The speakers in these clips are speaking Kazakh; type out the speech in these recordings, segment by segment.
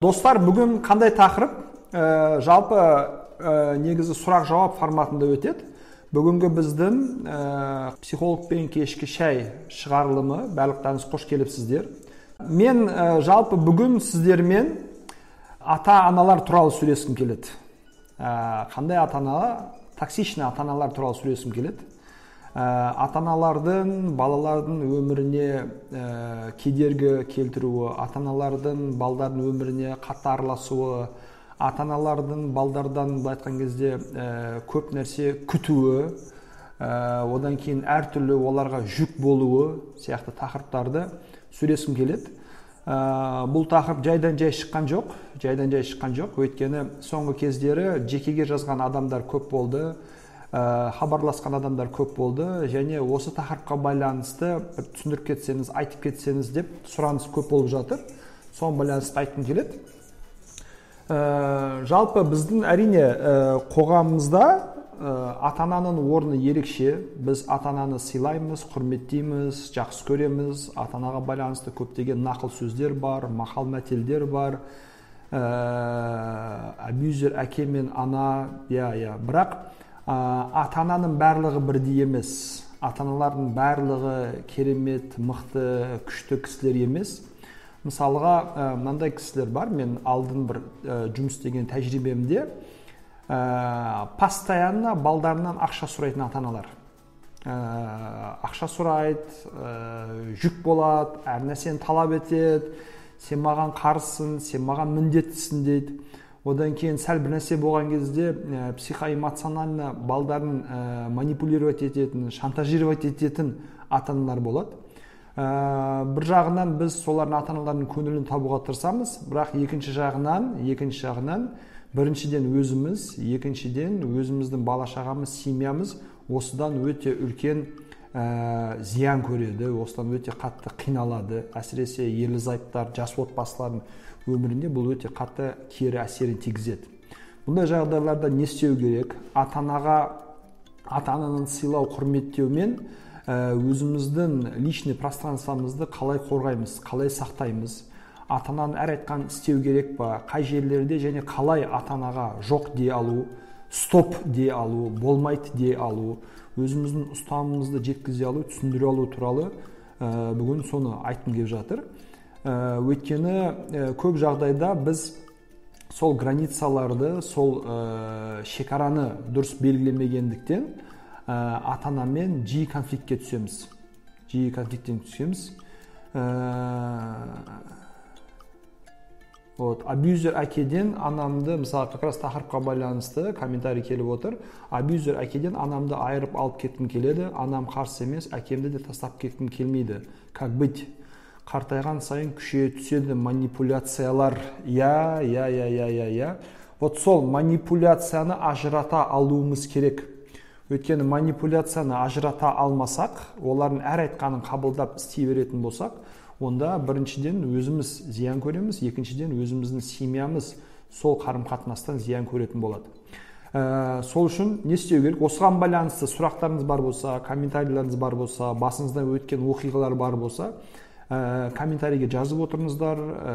достар бүгін қандай тақырып? Ә, жалпы ә, негізі сұрақ жауап форматында өтеді. Бүгінгі біздің ә, психологпен кешкі шай шығарылымы барлықтарыңыз қош келіпсіздер. Мен ә, жалпы бүгін сіздермен ата аналар туралы сөйлескім келеді. Ә, қандай ата ана токсичный ата аналар туралы сөйлескім келеді. Ә, ата аналардың балалардың өміріне ә, кедергі келтіруі ата аналардың балдардың өміріне қатты араласуы ата аналардың балдардан былай айтқан кезде ә, көп нәрсе күтуі ә, одан кейін әртүрлі оларға жүк болуы сияқты тақырыптарды сөйлескім келеді. Ә, бұл тақырып жайдан жай шыққан жоқ жайдан жай шыққан жоқ. Өйткені соңғы кездері жекеге жазған адамдар көп болды. Ә, хабарласқан адамдар көп болды. Және осы тақырыпқа байланысты бір түсіндіріп кетсеңіз айтып кетсеңіз деп сұраныс көп болып жатыр. Соған байланысты айтқым келеді. Ә, жалпы біздің әрине ә, қоғамымызда ә, ата ананың орны ерекше. Біз ата ананы сыйлаймыз құрметтейміз жақсы көреміз. Ата анаға байланысты көптеген нақыл сөздер бар мақал мәтелдер бар. Ә, абьюзер әке мен ана иә иә. Бірақ ата ананың барлығы бірдей емес. Ата аналардың барлығы керемет мықты күшті кісілер емес. Мысалға мынандай кісілер бар. Мен алдын бір жұмыс істеген тәжірибемде ә, постоянно балдарынан ақша сұрайтын ата аналар ақша сұрайды жүк болады әр нәрсені талап етеді. Сен маған қарызсың сен маған міндеттісің дейді. Одан кейін сәл бір нәрсе болған кезде ә, психоэмоционально балдарын ә, манипулировать ететін шантажировать ететін ата аналар болады. Ә, бір жағынан біз солардың ата аналарының көңілін табуға тырысамыз. Бірақ екінші жағынан екінші жағынан біріншіден өзіміз екіншіден өзіміздің бала шағамыз семьямыз осыдан өте үлкен ә, зиян көреді осыдан өте қатты қиналады. Әсіресе ерлі зайыптар жас отбасылардың өмірінде бұл өте қатты кері әсерін тигізеді. Бұндай жағдайларда не істеу керек? Ата анаға ата ананы сыйлау құрметтеумен өзіміздің личный пространствомызды қалай қорғаймыз қалай сақтаймыз? Ата ананың әр айтқанын істеу керек па? Қай жерлерде және қалай ата анаға жоқ дей алу стоп дей алу болмайды дей алу өзіміздің ұстанымымызды жеткізе алу түсіндіре алу туралы бүгін соны айтқым келіп жатыр. ә, өйткені ә, көп жағдайда біз сол границаларды сол ә, шекараны дұрыс белгілемегендіктен ә, ата анамен жиі конфликтке түсеміз. Жиі конфликттен түсеміз. Вот абьюзер әкеден анамды мысалы как раз тақырыпқа байланысты комментарий келіп отыр. Абьюзер әкеден анамды айырып алып кеткім келеді. Анам қарсы емес әкемді де тастап кеткім келмейді. Как быть? Қартайған сайын күшейе түседі манипуляциялар. Иә иә иә иә иә иә. Вот сол манипуляцияны ажырата алуымыз керек. Өйткені манипуляцияны ажырата алмасақ олардың әр айтқанын қабылдап істей беретін болсақ онда біріншіден өзіміз зиян көреміз екіншіден өзіміздің семьямыз сол қарым қатынастан зиян көретін болады. Ә, сол үшін не істеу керек? Осыған байланысты сұрақтарыңыз бар болса комментарийлеріңіз бар болса басыңыздан өткен оқиғалар бар болса ә, комментарийге жазып отырыңыздар ә,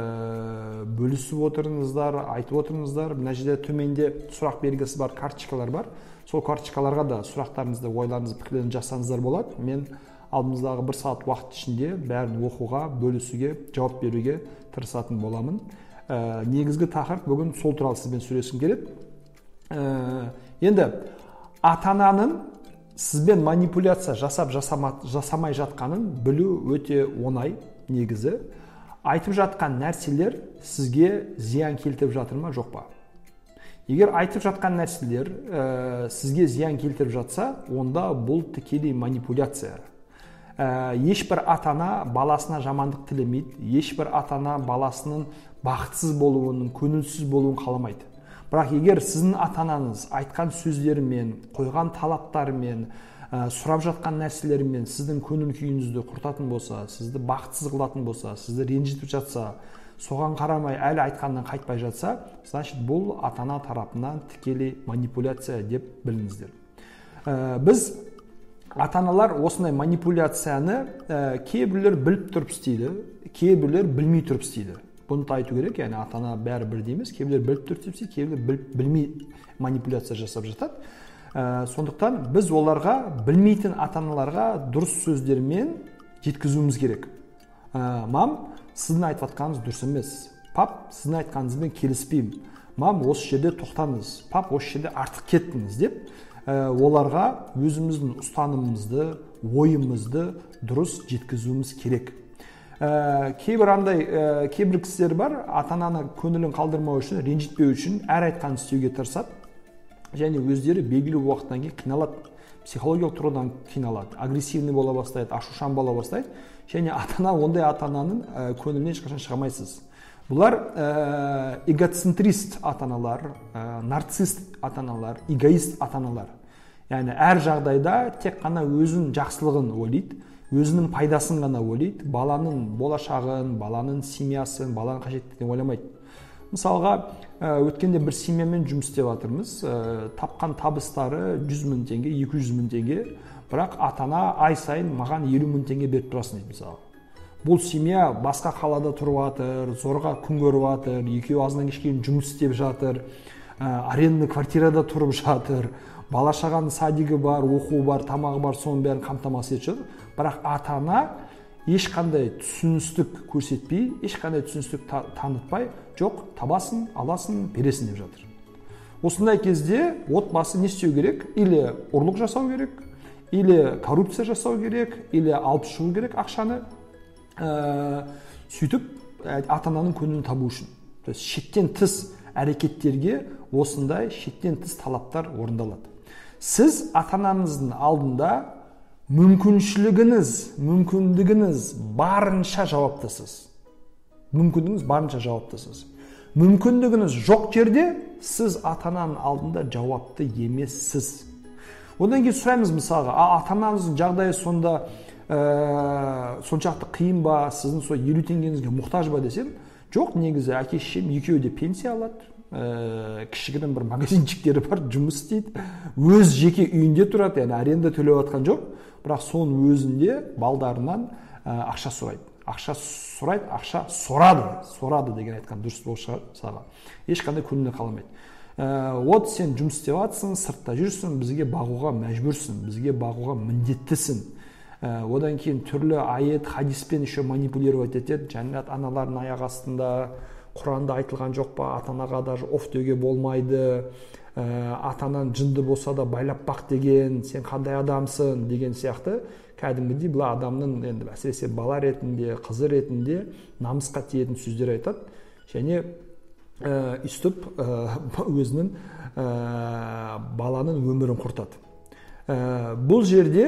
бөлісіп отырыңыздар айтып отырыңыздар. Мына жерде төменде сұрақ белгісі бар карточкалар бар. Сол карточкаларға да сұрақтарыңызды ойларыңызды пікірлеріңізді жазсаңыздар болады. Мен алдымыздағы бір сағат уақыт ішінде бәрін оқуға бөлісуге жауап беруге тырысатын боламын. Ә, негізгі тақырып бүгін сол туралы сізбен сөйлескім келеді. Ә, енді ата ананың сізбен манипуляция жасап жасама, жасамай жатқанын білу өте оңай негізі. Айтып жатқан нәрселер сізге зиян келтіріп жатыр ма жоқ па? Егер айтып жатқан нәрселер ә, сізге зиян келтіріп жатса онда бұл тікелей манипуляция. Ә, ешбір ата ана баласына жамандық тілемейді ешбір ата ана баласының бақытсыз болуын көңілсіз болуын қаламайды. Бірақ егер сіздің ата анаңыз айтқан сөздерімен қойған талаптарымен ә, сұрап жатқан нәрселерімен сіздің көңіл күйіңізді құртатын болса сізді бақытсыз қылатын болса сізді ренжітіп жатса соған қарамай әлі айтқаннан қайтпай жатса значит бұл ата ана тарапынан тікелей манипуляция деп біліңіздер. Ә, біз ата аналар осындай манипуляцияны ә, кейбіреулер біліп тұрып істейді кейбіреулер білмей тұрып істейді. Бұны айту керек яғни ата ана бәрі бірдей емес кейбіреулер біліп дұрыс істеп кейбіреулер білмей манипуляция жасап жатады ә, сондықтан біз оларға білмейтін ата аналарға дұрыс сөздермен жеткізуіміз керек ә, мам сіздің айтып жатқаныңыз дұрыс емес пап сіздің айтқаныңызбен келіспеймін мам осы жерде тоқтаңыз пап осы жерде артық кеттіңіз деп ә, оларға өзіміздің ұстанымымызды ойымызды дұрыс жеткізуіміз керек ә, кейбір андай ә, кейбір кісілер бар ата ананы көңілін қалдырмау үшін ренжітпеу үшін әр айтқанын істеуге тырысады. Және өздері белгілі уақыттан кейін қиналады. Психологиялық тұрғыдан қиналады агрессивный бола бастайды ашушаң бола бастайды. Және ата ана ондай ата ананың ә, көңілінен ешқашан шыға алмайсыз бұлар ә, эгоцентрист ата аналар ә, нарцист ата аналар эгоист ата аналар яғни әр жағдайда тек қана өзінің жақсылығын ойлайды өзінің пайдасын ғана ойлайды. Баланың болашағын баланың семьясын баланың қажеттілігін ойламайды. Мысалға өткенде бір семьямен жұмыс істеп жатырмыз. Ә, тапқан табыстары 100 мың теңге 200 мың теңге. Бірақ ата ана ай сайын маған елу мың теңге беріп тұрасың дейді мысалы бұл семья басқа қалада тұрып жатыр зорға күн көріп жатыр екеуі азаннан кешке дейін жұмыс істеп жатыр. Ә, арендный квартирада тұрып жатыр. Бала шағаның садигі бар оқуы бар тамағы бар соның бәрін қамтамасыз етіп жатыр. Бірақ ата ана ешқандай түсіністік көрсетпей ешқандай түсіністік танытпай жоқ табасың аласың бересің деп жатыр. Осындай кезде отбасы не істеу керек? Или ұрлық жасау керек или коррупция жасау керек или алып шығу керек ақшаны ә, сөйтіп ата ананың көңілін табу үшін. То есть шектен тыс әрекеттерге осындай шектен тыс талаптар орындалады. Сіз ата анаңыздың алдында мүмкіншілігіңіз мүмкіндігіңіз барынша жауаптысыз мүмкіндігіңіз барынша жауаптысыз мүмкіндігіңіз жоқ жерде сіз ата ананың алдында жауапты емессіз одан кейін сұраймыз мысалға а ата анаңыздың жағдайы сонда ә, соншалықты қиын ба сіздің сол елу теңгеңізге мұқтаж ба десем жоқ негізі әке шешем екеуі де пенсия алады ә, кішігірім бір магазинчиктері бар жұмыс істейді өз жеке үйінде тұрады яғни аренда төлеп жатқан жоқ бірақ соның өзінде балдарынан ә, ақша сұрайды. Ақша сұрайды ақша сорады сорады деген айтқан дұрыс болу шығар саған ешқандай көңіліне қаламайды ә, вот сен жұмыс істеп жатрсың сыртта жүрсің бізге бағуға мәжбүрсің бізге бағуға міндеттісің. Ә, одан кейін түрлі аят хадиспен еще манипулировать етеді. Жәннат аналардың аяқ астында құранда айтылған жоқ па? Ата анаға даже оф деуге болмайды. Ә, ата анаң жынды болса да байлап бақ деген сен қандай адамсың? деген сияқты. Кәдімгідей бұл адамның енді әсіресе бала ретінде қызы ретінде намысқа тиетін сөздер айтады. Және ә, ә, өзінің ә, баланың өмірін құртады. Ә, бұл жерде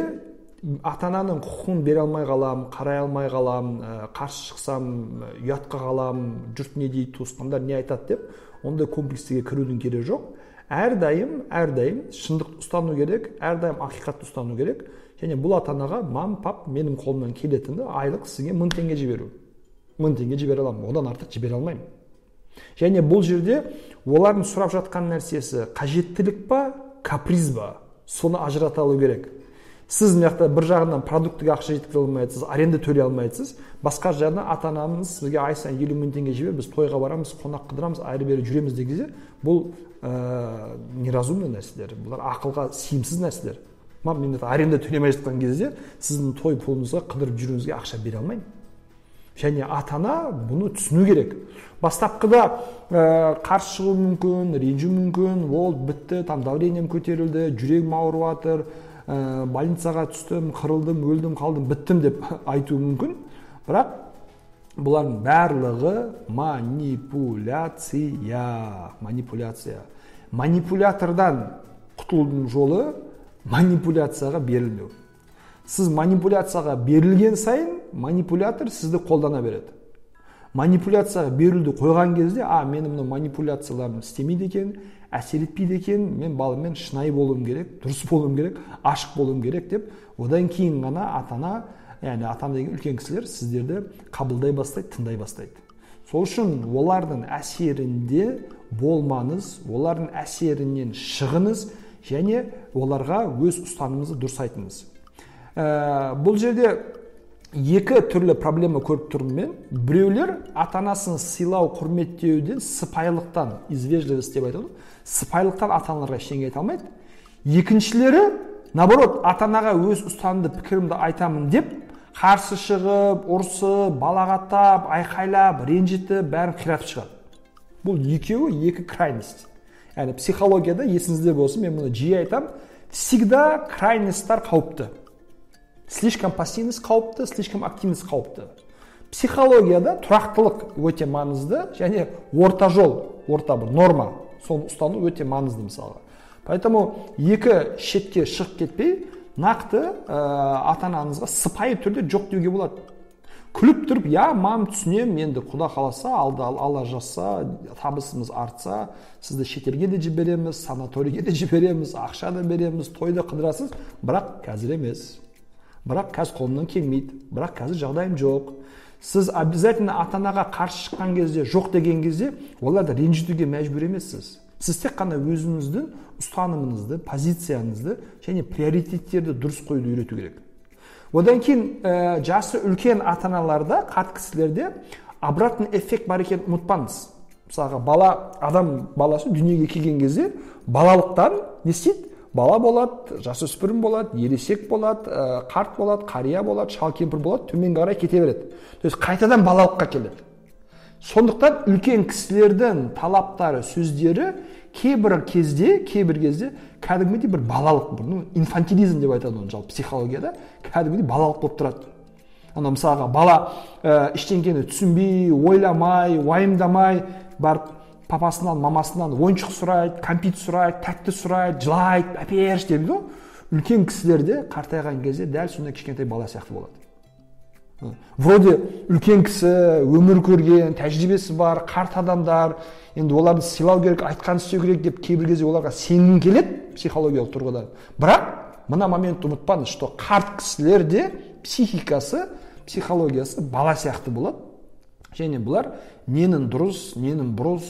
ата ананың құқығын бере алмай қалам қарай алмай қалам қарсы шықсам ұятқа қалам жұрт не дейді туысқандар не айтады деп ондай комплекстерге кірудің керегі жоқ. Әрдайым әрдайым шындықты ұстану керек әрдайым ақиқатты ұстану керек. Және бұл ата анаға мам пап менің қолымнан келетіні айлық сізге мың теңге жіберу. Мың теңге жібере аламын одан артық жібере алмаймын. Және бұл жерде олардың сұрап жатқан нәрсесі қажеттілік па каприз ба? Соны ажырата алу керек. Сіз мына жақта бір жағынан продуктіге ақша жеткізе алмайсыз аренда төлей алмайсыз. Басқа жағынан ата анамыз сізге ай сайын елу мың теңге жібер біз тойға барамыз қонақ қыдырамыз әрі бері жүреміз деген бұл ә, неразумный нәрселер. Бұлар ақылға сыйымсыз нәрселер. Мен аренда төлемей жатқан кезде сіздің той пұлыңызға қыдырып жүруіңізге ақша бере алмаймын. Және ата ана бұны түсіну керек. Бастапқыда ә, қарсы шығуы мүмкін ренжуі мүмкін. Ол бітті там давлением көтерілді жүрегім ауырып жатыр. Ә, больницаға түстім қырылдым өлдім қалдым біттім деп айтуы мүмкін. Бірақ бұлардың барлығы манипуляция. Манипуляция. Манипулятордан құтылудың жолы манипуляцияға берілмеу сіз манипуляцияға берілген сайын манипулятор сізді қолдана береді манипуляцияға беруді қойған кезде а менің мына манипуляцияларым істемейді екен әсер етпейді екен мен баламмен шынайы болуым керек дұрыс болуым керек ашық болуым керек деп одан кейін ғана ата ана яғни ата ана деген үлкен кісілер сіздерді қабылдай бастайды тыңдай бастайды сол үшін олардың әсерінде болмаңыз олардың әсерінен шығыңыз және оларға өз ұстанымыңызды дұрыс айтыңыз ә, бұл жерде екі түрлі проблема көріп тұрмын мен. Біреулер ата анасын сыйлау құрметтеуден сыпайылықтан из деп айтады сыпайылықтан ата аналарға ештеңе айта алмайды. Екіншілері наоборот ата анаға өз ұстанымды пікірімді айтамын деп қарсы шығып ұрсып балағаттап айқайлап ренжітіп бәрін қиратып шығады. Бұл екеуі екі крайность. Яғни психологияда есіңізде болсын мен мұны жиі айтамын всегда крайностьтар қауіпті. Слишком пассивность қауіпті слишком активность қауіпті. Психологияда тұрақтылық өте маңызды және орта жол орта бір норма. Соны ұстану өте маңызды мысалы поэтому екі шетке шығып кетпей нақты ә, ата анаңызға сыпайы түрде жоқ деуге болады. Күліп тұрып иә мам түсінемін енді құда қаласа алда алла жазса табысымыз артса сізді шетелге де жібереміз санаторийге де жібереміз ақша да береміз тойда қыдырасыз бірақ қазір емес. Бірақ қазір қолымнан келмейді. Бірақ қазір жағдайым жоқ. Сіз обязательно ата анаға қарсы шыққан кезде жоқ деген кезде оларды ренжітуге мәжбүр емессіз. Сіз тек қана өзіңіздің ұстанымыңызды позицияңызды және приоритеттерді дұрыс қоюды үйрету керек. Одан кейін ә, жасы үлкен ата аналарда қарт кісілерде обратный эффект бар екенін ұмытпаңыз. Мысалға бала адам баласы дүниеге келген кезде балалықтан не істейді? Бала болады жасөспірім болады ересек болады ә, қарт болады қария болады шал кемпір болады төменге қарай кете береді. То есть қайтадан балалыққа келеді. Сондықтан үлкен кісілердің талаптары сөздері кейбір кезде кейбір кезде кәдімгідей бір балалық бір ну инфантилизм деп айтады оны жалпы психологияда кәдімгідей балалық болып тұрады. Ана мысалға бала ә, ештеңкені түсінбей ойламай уайымдамай барып папасынан мамасынан ойыншық сұрайды кәмпит сұрайды тәтті сұрайды жылайды әперші ғой үлкен кісілерде қартайған кезде дәл сондай кішкентай бала сияқты болады. Вроде үлкен кісі өмір көрген тәжірибесі бар қарт адамдар енді оларды сыйлау керек айтқанын істеу керек деп кейбір кезде оларға сенгің келеді психологиялық тұрғыда. Бірақ мына моментті ұмытпаңыз что қарт кісілерде психикасы психологиясы бала сияқты болады. Және бұлар ненің дұрыс ненің бұрыс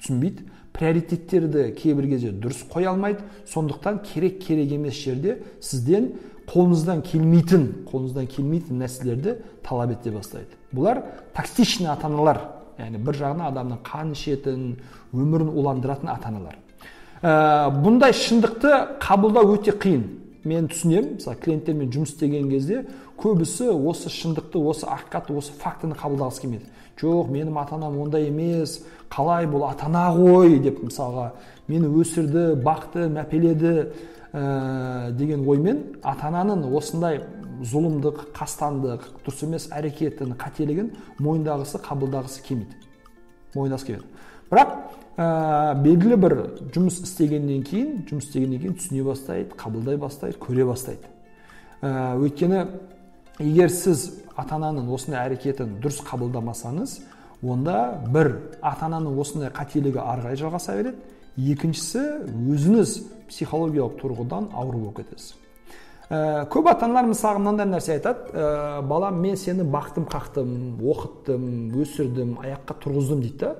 түсінбейді. Приоритеттерді кейбір кезде дұрыс қоя алмайды. Сондықтан керек керек емес жерде сізден қолыңыздан келмейтін қолыңыздан келмейтін нәрселерді талап ете бастайды бұлар токсичный ата аналар яғни бір жағынан адамның қанын ішетін өмірін уландыратын ата аналар ә, бұндай шындықты қабылдау өте қиын мен түсінемін мысалы клиенттермен жұмыс істеген кезде көбісі осы шындықты осы ақиқатты осы фактіні қабылдағысы келмейді жоқ менің ата анам ондай емес қалай бұл ата ана ғой деп мысалға мені өсірді бақты мәпеледі ә, деген оймен ата ананың осындай зұлымдық қастандық дұрыс емес әрекетін қателігін мойындағысы қабылдағысы келмейді. Мойындағысы келмейді. Бірақ ә, белгілі бір жұмыс істегеннен кейін жұмыс істегеннен кейін түсіне бастайды қабылдай бастайды көре бастайды. Ә, өйткені егер сіз ата ананың осындай әрекетін дұрыс қабылдамасаңыз онда бір ата ананың осындай қателігі ары қарай жалғаса береді екіншісі өзіңіз психологиялық тұрғыдан ауру болып кетесіз. Ә, көп ата аналар мысалы мынандай нәрсе айтады. Ә, балам мен сені бақтым қақтым оқыттым өсірдім аяққа тұрғыздым дейді да.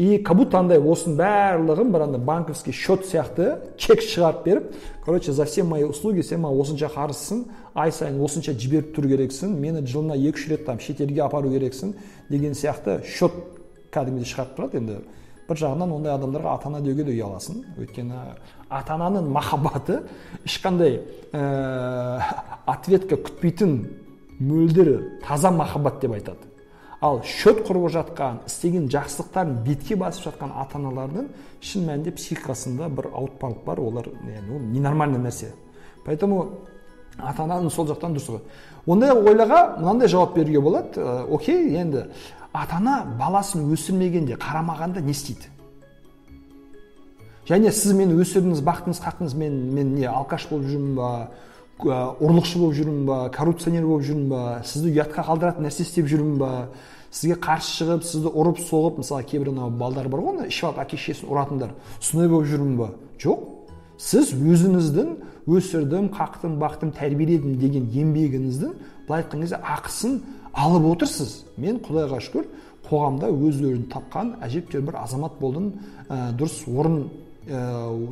И как будто андай осының барлығын бір андай банковский счет сияқты чек шығарып беріп короче за все мои услуги сен маған осынша қарызсың ай сайын осынша жіберіп тұру керексің мені жылына екі үш рет там шетелге апару керексің деген сияқты счет кәдімгідей шығарып тұрады енді. Бір жағынан ондай адамдарға ата ана деуге де ұяласың. Өйткені ата ананың махаббаты ешқандай ә, ответка күтпейтін мөлдір таза махаббат деп айтады. Ал счет құрып жатқан істеген жақсылықтарын бетке басып жатқан ата аналардың шын мәнінде психикасында бір ауытпалық бар. Олар яғни ол ненормальный нәрсе. Поэтому ата ананың сол жақтан дұрыс ондай ойлаға мынандай жауап беруге болады. Ә, окей енді ата ана баласын өсірмегенде қарамағанда не істейді? Және сіз мені өсірдіңіз бақтыңыз қақтыңыз мен мен не алкаш болып жүрмін ба ұрлықшы болып жүрмін ба коррупционер болып жүрмін ба сізді ұятқа қалдыратын нәрсе істеп жүрмін ба сізге қарсы шығып сізді ұрып соғып мысалы кейбір анау балдар бар ғой ішіп алып әке шешесін ұратындар сондай болып жүрмін ба? Жоқ. Сіз өзіңіздің өсірдім қақтым бақтым тәрбиеледім деген еңбегіңіздің былай айтқан кезде ақысын алып отырсыз. Мен құдайға шүкір қоғамда өз орнын тапқан әжептәуір бір азамат болдым. Ә, дұрыс орын ә,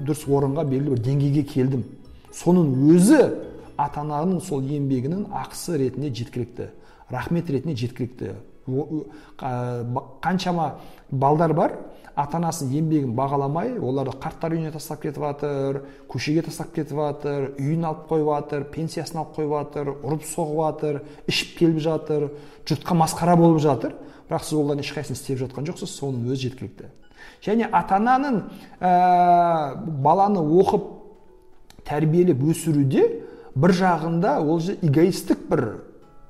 дұрыс орынға белгілі бір деңгейге келдім. Соның өзі ата ананың сол еңбегінің ақысы ретінде жеткілікті рахмет ретінде жеткілікті. Қаншама балдар бар. Ата анасының еңбегін бағаламай оларды қарттар үйіне тастап кетіп жатыр көшеге тастап кетіп жатыр үйін алып қойып жатыр пенсиясын алып қойып жатыр ұрып соғып жатыр ішіп келіп жатыр жұртқа масқара болып жатыр. Бірақ сіз олардың ешқайсысын істеп жатқан жоқсыз соның өзі жеткілікті. Және ата ананың ә, баланы оқып тәрбиелеп өсіруде бір жағында ол же эгоистік бір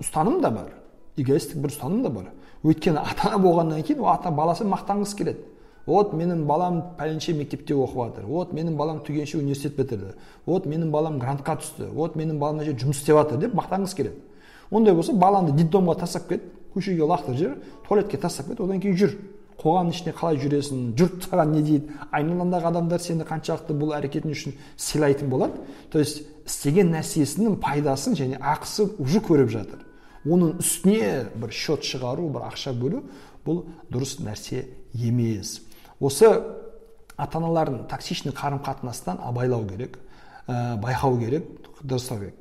ұстаным да бар. Эгоистік бір ұстаным да бар. Өйткені ата ана болғаннан кейін ол ата баласы мақтанғысы келеді. Вот менің балам пәленше мектепте оқып жатыр. Вот менің балам түгенше университет бітірді. Вот менің балам грантқа түсті. Вот менің балам мына жерде жұмыс істеп жатыр деп мақтанғысы келеді. Ондай болса балаңды детдомға тастап кет көшеге лақтырып жібер туалетке тастап кет одан кейін жүр. Қоғамның ішінде қалай жүресің жұрт саған не дейді? Айналаңдағы адамдар сені қаншалықты бұл әрекетің үшін сыйлайтын болады. То есть істеген нәрсесінің пайдасын және ақысын уже көріп жатыр. Оның үстіне бір счет шығару бір ақша бөлу бұл дұрыс нәрсе емес. Осы ата аналардың токсичный қарым қатынастан абайлау керек ә, байқау керек дұрыстау керек.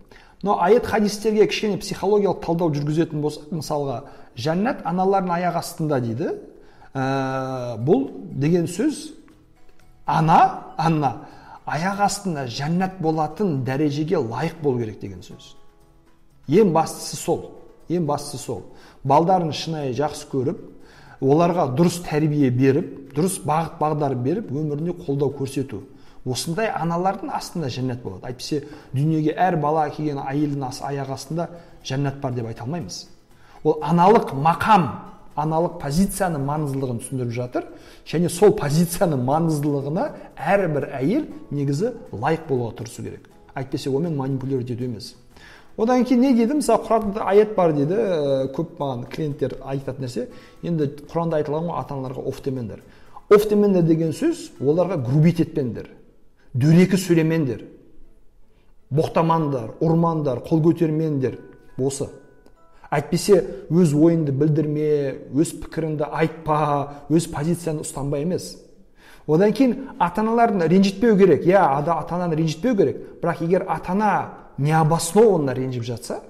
Но аят хадистерге кішкене психологиялық талдау жүргізетін болсақ мысалға жәннат аналардың аяқ астында дейді. Ә, бұл деген сөз ана ана аяқ астында жәннат болатын дәрежеге лайық болу керек деген сөз. Ең бастысы сол. Ең бастысы сол. Балдарын шынайы жақсы көріп оларға дұрыс тәрбие беріп дұрыс бағыт бағдар беріп өмірінде қолдау көрсету. Осындай аналардың астында жәннат болады. Әйтпесе дүниеге әр бала келген әйелдің аяқ астында жәннат бар деп айта алмаймыз. Ол аналық мақам аналық позицияның маңыздылығын түсіндіріп жатыр. Және сол позицияның маңыздылығына әрбір әйел негізі лайық болуға тырысу керек. Әйтпесе онымен манипулировать ету емес. Одан кейін не дейді мысалы құранда аят бар дейді ә, көп маған клиенттер айтатын нәрсе. Енді құранда айтылған ғой ата аналарға оф демеңдер оф демеңдер деген сөз оларға грубить етпеңдер дөрекі сөйлемеңдер боқтамаңдар ұрмаңдар қол көтермеңдер осы. Әйтпесе өз ойыңды білдірме өз пікіріңді айтпа өз позицияңды ұстанба емес. Одан кейін ата аналарын ренжітпеу керек. Иә ата ананы ренжітпеу керек. Бірақ егер ата ана необоснованно ренжіп жатса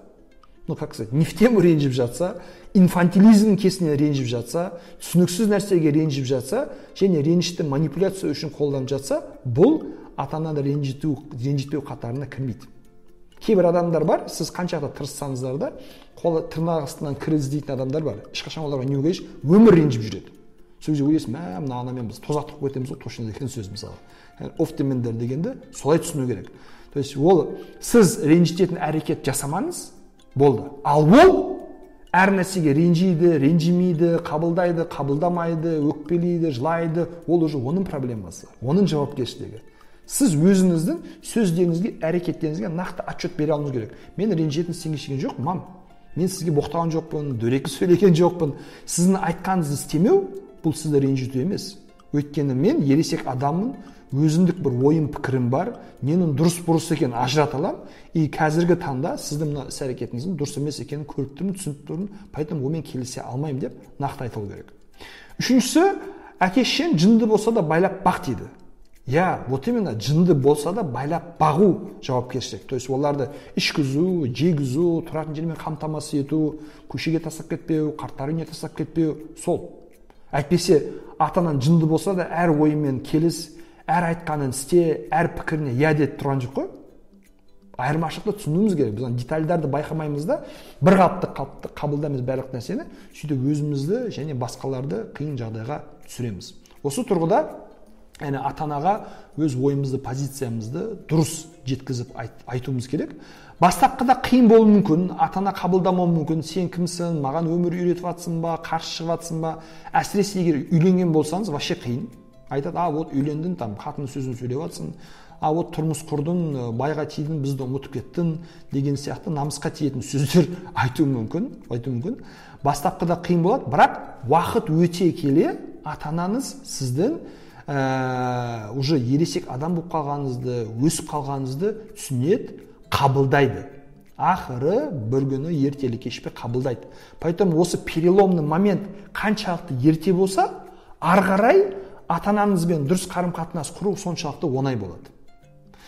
ну как сказать не в тему ренжіп жатса инфантилизм кесіне ренжіп жатса түсініксіз нәрсеге ренжіп жатса және ренішті манипуляция үшін қолданып жатса бұл ата ананы ренжіту ренжітпеу қатарына кірмейді. Кейбір адамдар бар сіз қанша да тырыссаңыздар да қолы тырнақ астынан кір іздейтін адамдар бар. Ешқашан оларға не өмір ренжіп жүреді. Сол кезде ойлайсың мә мына анамен біз тозақ тығып кетеміз ғой точно деген сөз мысалы. Оф демеңдер дегенді солай түсіну керек. То есть ол сіз ренжітетін әрекет жасамаңыз болды. Ал ол әр нәрсеге ренжиді ренжімейді қабылдайды қабылдамайды өкпелейді жылайды. Ол уже оның проблемасы оның жауапкершілігі. Сіз өзіңіздің сөздеріңізге әрекеттеріңізге нақты отчет бере алуыңыз керек. Мен ренжитін істеген жоқпын мам. Мен сізге боқтаған жоқпын дөрекі сөйлеген жоқпын. Сіздің айтқаныңызды істемеу бұл сізді ренжіту емес. Өйткені мен ересек адаммын. Өзіндік бір ойым пікірім бар. Ненің дұрыс бұрыс екенін ажырата аламын. И қазіргі таңда сіздің мына іс әрекетіңіздің дұрыс емес екенін көріп тұрмын түсініп тұрмын поэтому онымен келісе алмаймын деп нақты айтылу керек. Үшіншісі әке шешең жынды болса да байлап бақ дейді. Иә вот именно жынды болса да байлап бағу жауапкершілік. То есть оларды ішкізу жегізу тұратын жермен қамтамасыз ету көшеге тастап кетпеу қарттар үйіне тастап кетпеу. Сол. Әйтпесе ата анаң жынды болса да әр ойымен келіс әр айтқанын істе әр пікіріне иә деп тұрған жоқ қой. Айырмашылықты түсінуіміз керек. Біз детальдарды байқамаймыз да бір қалыпты қабылдаймыз барлық нәрсені. Сөйтіп өзімізді және басқаларды қиын жағдайға түсіреміз. Осы тұрғыда яғни ата анаға өз ойымызды позициямызды дұрыс жеткізіп айт, айтуымыз керек. Бастапқыда қиын болуы мүмкін ата ана қабылдамауы мүмкін. Сен кімсің маған өмір үйретіп жатсың ба қарсы шығып жатсың ба? Әсіресе егер үйленген болсаңыз вообще қиын. Айтады а вот үйлендің там қатын сөзін сөйлеп жатрсың а вот тұрмыс құрдың байға тидің бізді ұмытып кеттің деген сияқты намысқа тиетін сөздер айтуы мүмкін айтуы мүмкін. Бастапқыда қиын болады бірақ уақыт өте келе ата анаңыз сіздің уже ересек адам болып қалғаныңызды өсіп қалғаныңызды түсінеді қабылдайды. Ақыры бір күні ертелі кеш пе қабылдайды. Поэтому осы переломный момент қаншалықты ерте болса ары қарай ата анаңызбен дұрыс қарым қатынас құру соншалықты оңай болады.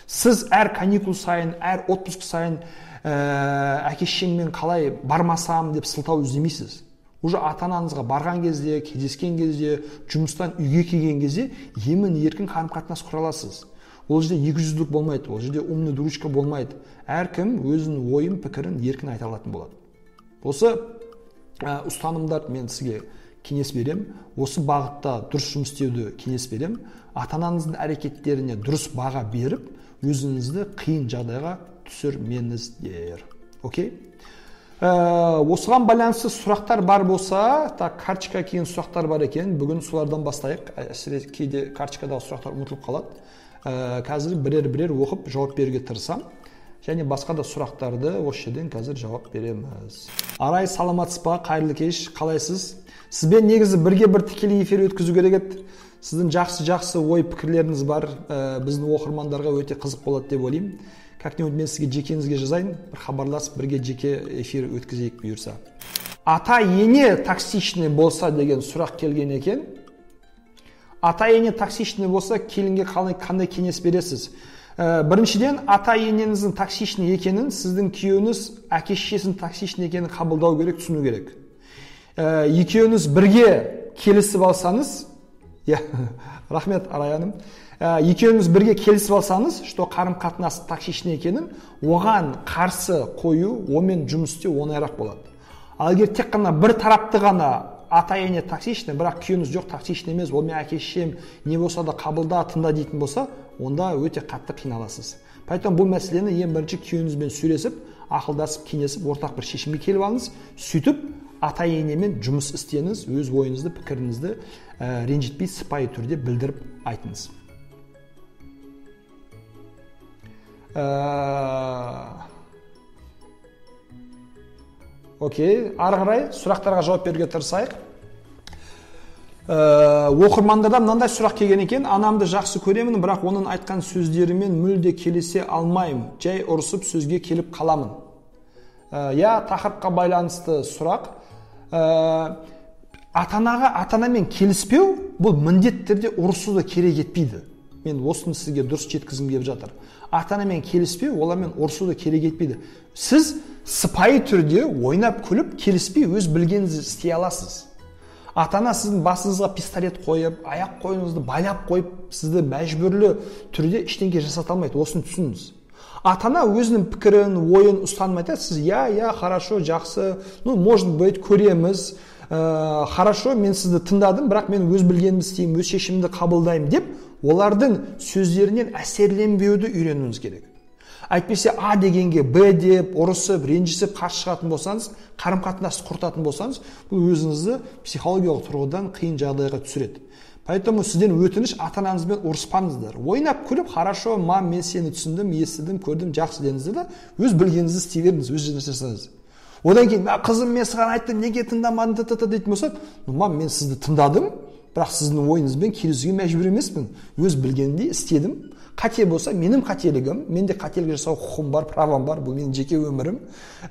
Сіз әр каникул сайын әр отпуск сайын ә, әке шешеңмен қалай бармасам деп сылтау іздемейсіз. Уже ата анаңызға барған кезде кездескен кезде жұмыстан үйге келген кезде емін еркін қарым қатынас құра аласыз. Ол жерде екіжүзділік болмайды ол жерде умный дурочка болмайды. Әркім өзінің ойын пікірін еркін айта алатын болады. Осы ә, мен сізге кеңес берем. Осы бағытта дұрыс жұмыс істеуді кеңес берем. Ата анаңыздың әрекеттеріне дұрыс баға беріп өзіңізді қиын жағдайға түсірмеңіздер окей? Ә, осыған байланысты сұрақтар бар болса так карточка келген сұрақтар бар екен. Бүгін солардан бастайық. Әсіресе кейде карточкадағы сұрақтар ұмытылып қалады. Ә, қазір бірер бірер оқып жауап беруге тырысамын. Және басқа да сұрақтарды осы жерден қазір жауап береміз. Арай саламатсыз ба қайырлы кеш. Қалайсыз сізбен негізі бірге бір тікелей эфир өткізу керек еді сіздің жақсы жақсы ой пікірлеріңіз бар. Ә, біздің оқырмандарға өте қызық болады деп ойлаймын. Как нибудь мен сізге жекеңізге жазайын бір хабарласып бірге жеке эфир өткізейік бұйырса. Ата ене токсичный болса деген сұрақ келген екен. Ата ене токсичный болса келінге қалай қандай кеңес бересіз? Ә, біріншіден ата енеңіздің токсичный екенін сіздің күйеуіңіз әке шешесінің токсичный екенін қабылдау керек түсіну керек. Ә, екеуіңіз бірге келісіп алсаңыз иә рахмет арай ә, екеуіңіз бірге келісіп алсаңыз что қарым қатынас токсичный екенін оған қарсы қою онымен жұмыс істеу оңайырақ болады. Ал егер тек қана бір тарапты ғана ата ене токсичный бірақ күйеуіңіз жоқ токсичный емес ол менің әке шешем не болса да қабылда тыңда дейтін болса онда өте қатты қиналасыз. Поэтому бұл мәселені ең бірінші күйеуіңізбен сөйлесіп ақылдасып кеңесіп ортақ бір шешімге келіп алыңыз. Сөйтіп ата енемен жұмыс істеңіз өз ойыңызды пікіріңізді ә, ренжітпей сыпайы түрде білдіріп айтыңыз. Ә... окей ары қарай сұрақтарға жауап беруге тырысайық. Ә, оқырмандардан мынандай сұрақ келген екен. Анамды жақсы көремін бірақ оның айтқан сөздерімен мүлде келісе алмаймын. Жай ұрысып сөзге келіп қаламын иә тақырыпқа байланысты сұрақ. Ә, ата анаға ата анамен келіспеу бұл міндетті түрде ұрысуды керек етпейді. Мен осыны сізге дұрыс жеткізгім келіп жатыр. Ата анамен келіспеу олармен ұрысуды керек етпейді. Сіз сыпайы түрде ойнап күліп келіспей өз білгеніңізді істей аласыз. Ата ана сіздің басыңызға пистолет қойып аяқ қолыңызды байлап қойып сізді мәжбүрлі түрде ештеңе жасата алмайды. Осыны түсініңіз. Ата ана өзінің пікірін ойын ұстанымын айтады. Сіз иә иә хорошо жақсы. Ну может быть көреміз. Ә, хорошо мен сізді тыңдадым бірақ мен өз білгенімді істеймін өз шешімімді қабылдаймын деп олардың сөздерінен әсерленбеуді үйренуіңіз керек. Әйтпесе а дегенге б деп ұрысып ренжісіп қарсы шығатын болсаңыз қарым қатынасты құртатын болсаңыз бұл өзіңізді психологиялық тұрғыдан қиын жағдайға түсіреді. Поэтому сізден өтініш ата анаңызбен ұрыспаңыздар. Ойнап күліп хорошо мам мен сені түсіндім естідім көрдім жақсы деңіздер да өз білгеніңізді істей беріңіз өз жеріңізде жасаңыз одан кейін қызым мен саған айттым неге тыңдамадың т дейтін болса мам мен сізді тыңдадым бірақ сіздің ойыңызбен келісуге мәжбүр емеспін. Өз білгенімдей істедім. Қате болса менің қателігім менде қателік жасау құқығым бар правам бар бұл менің жеке өмірім.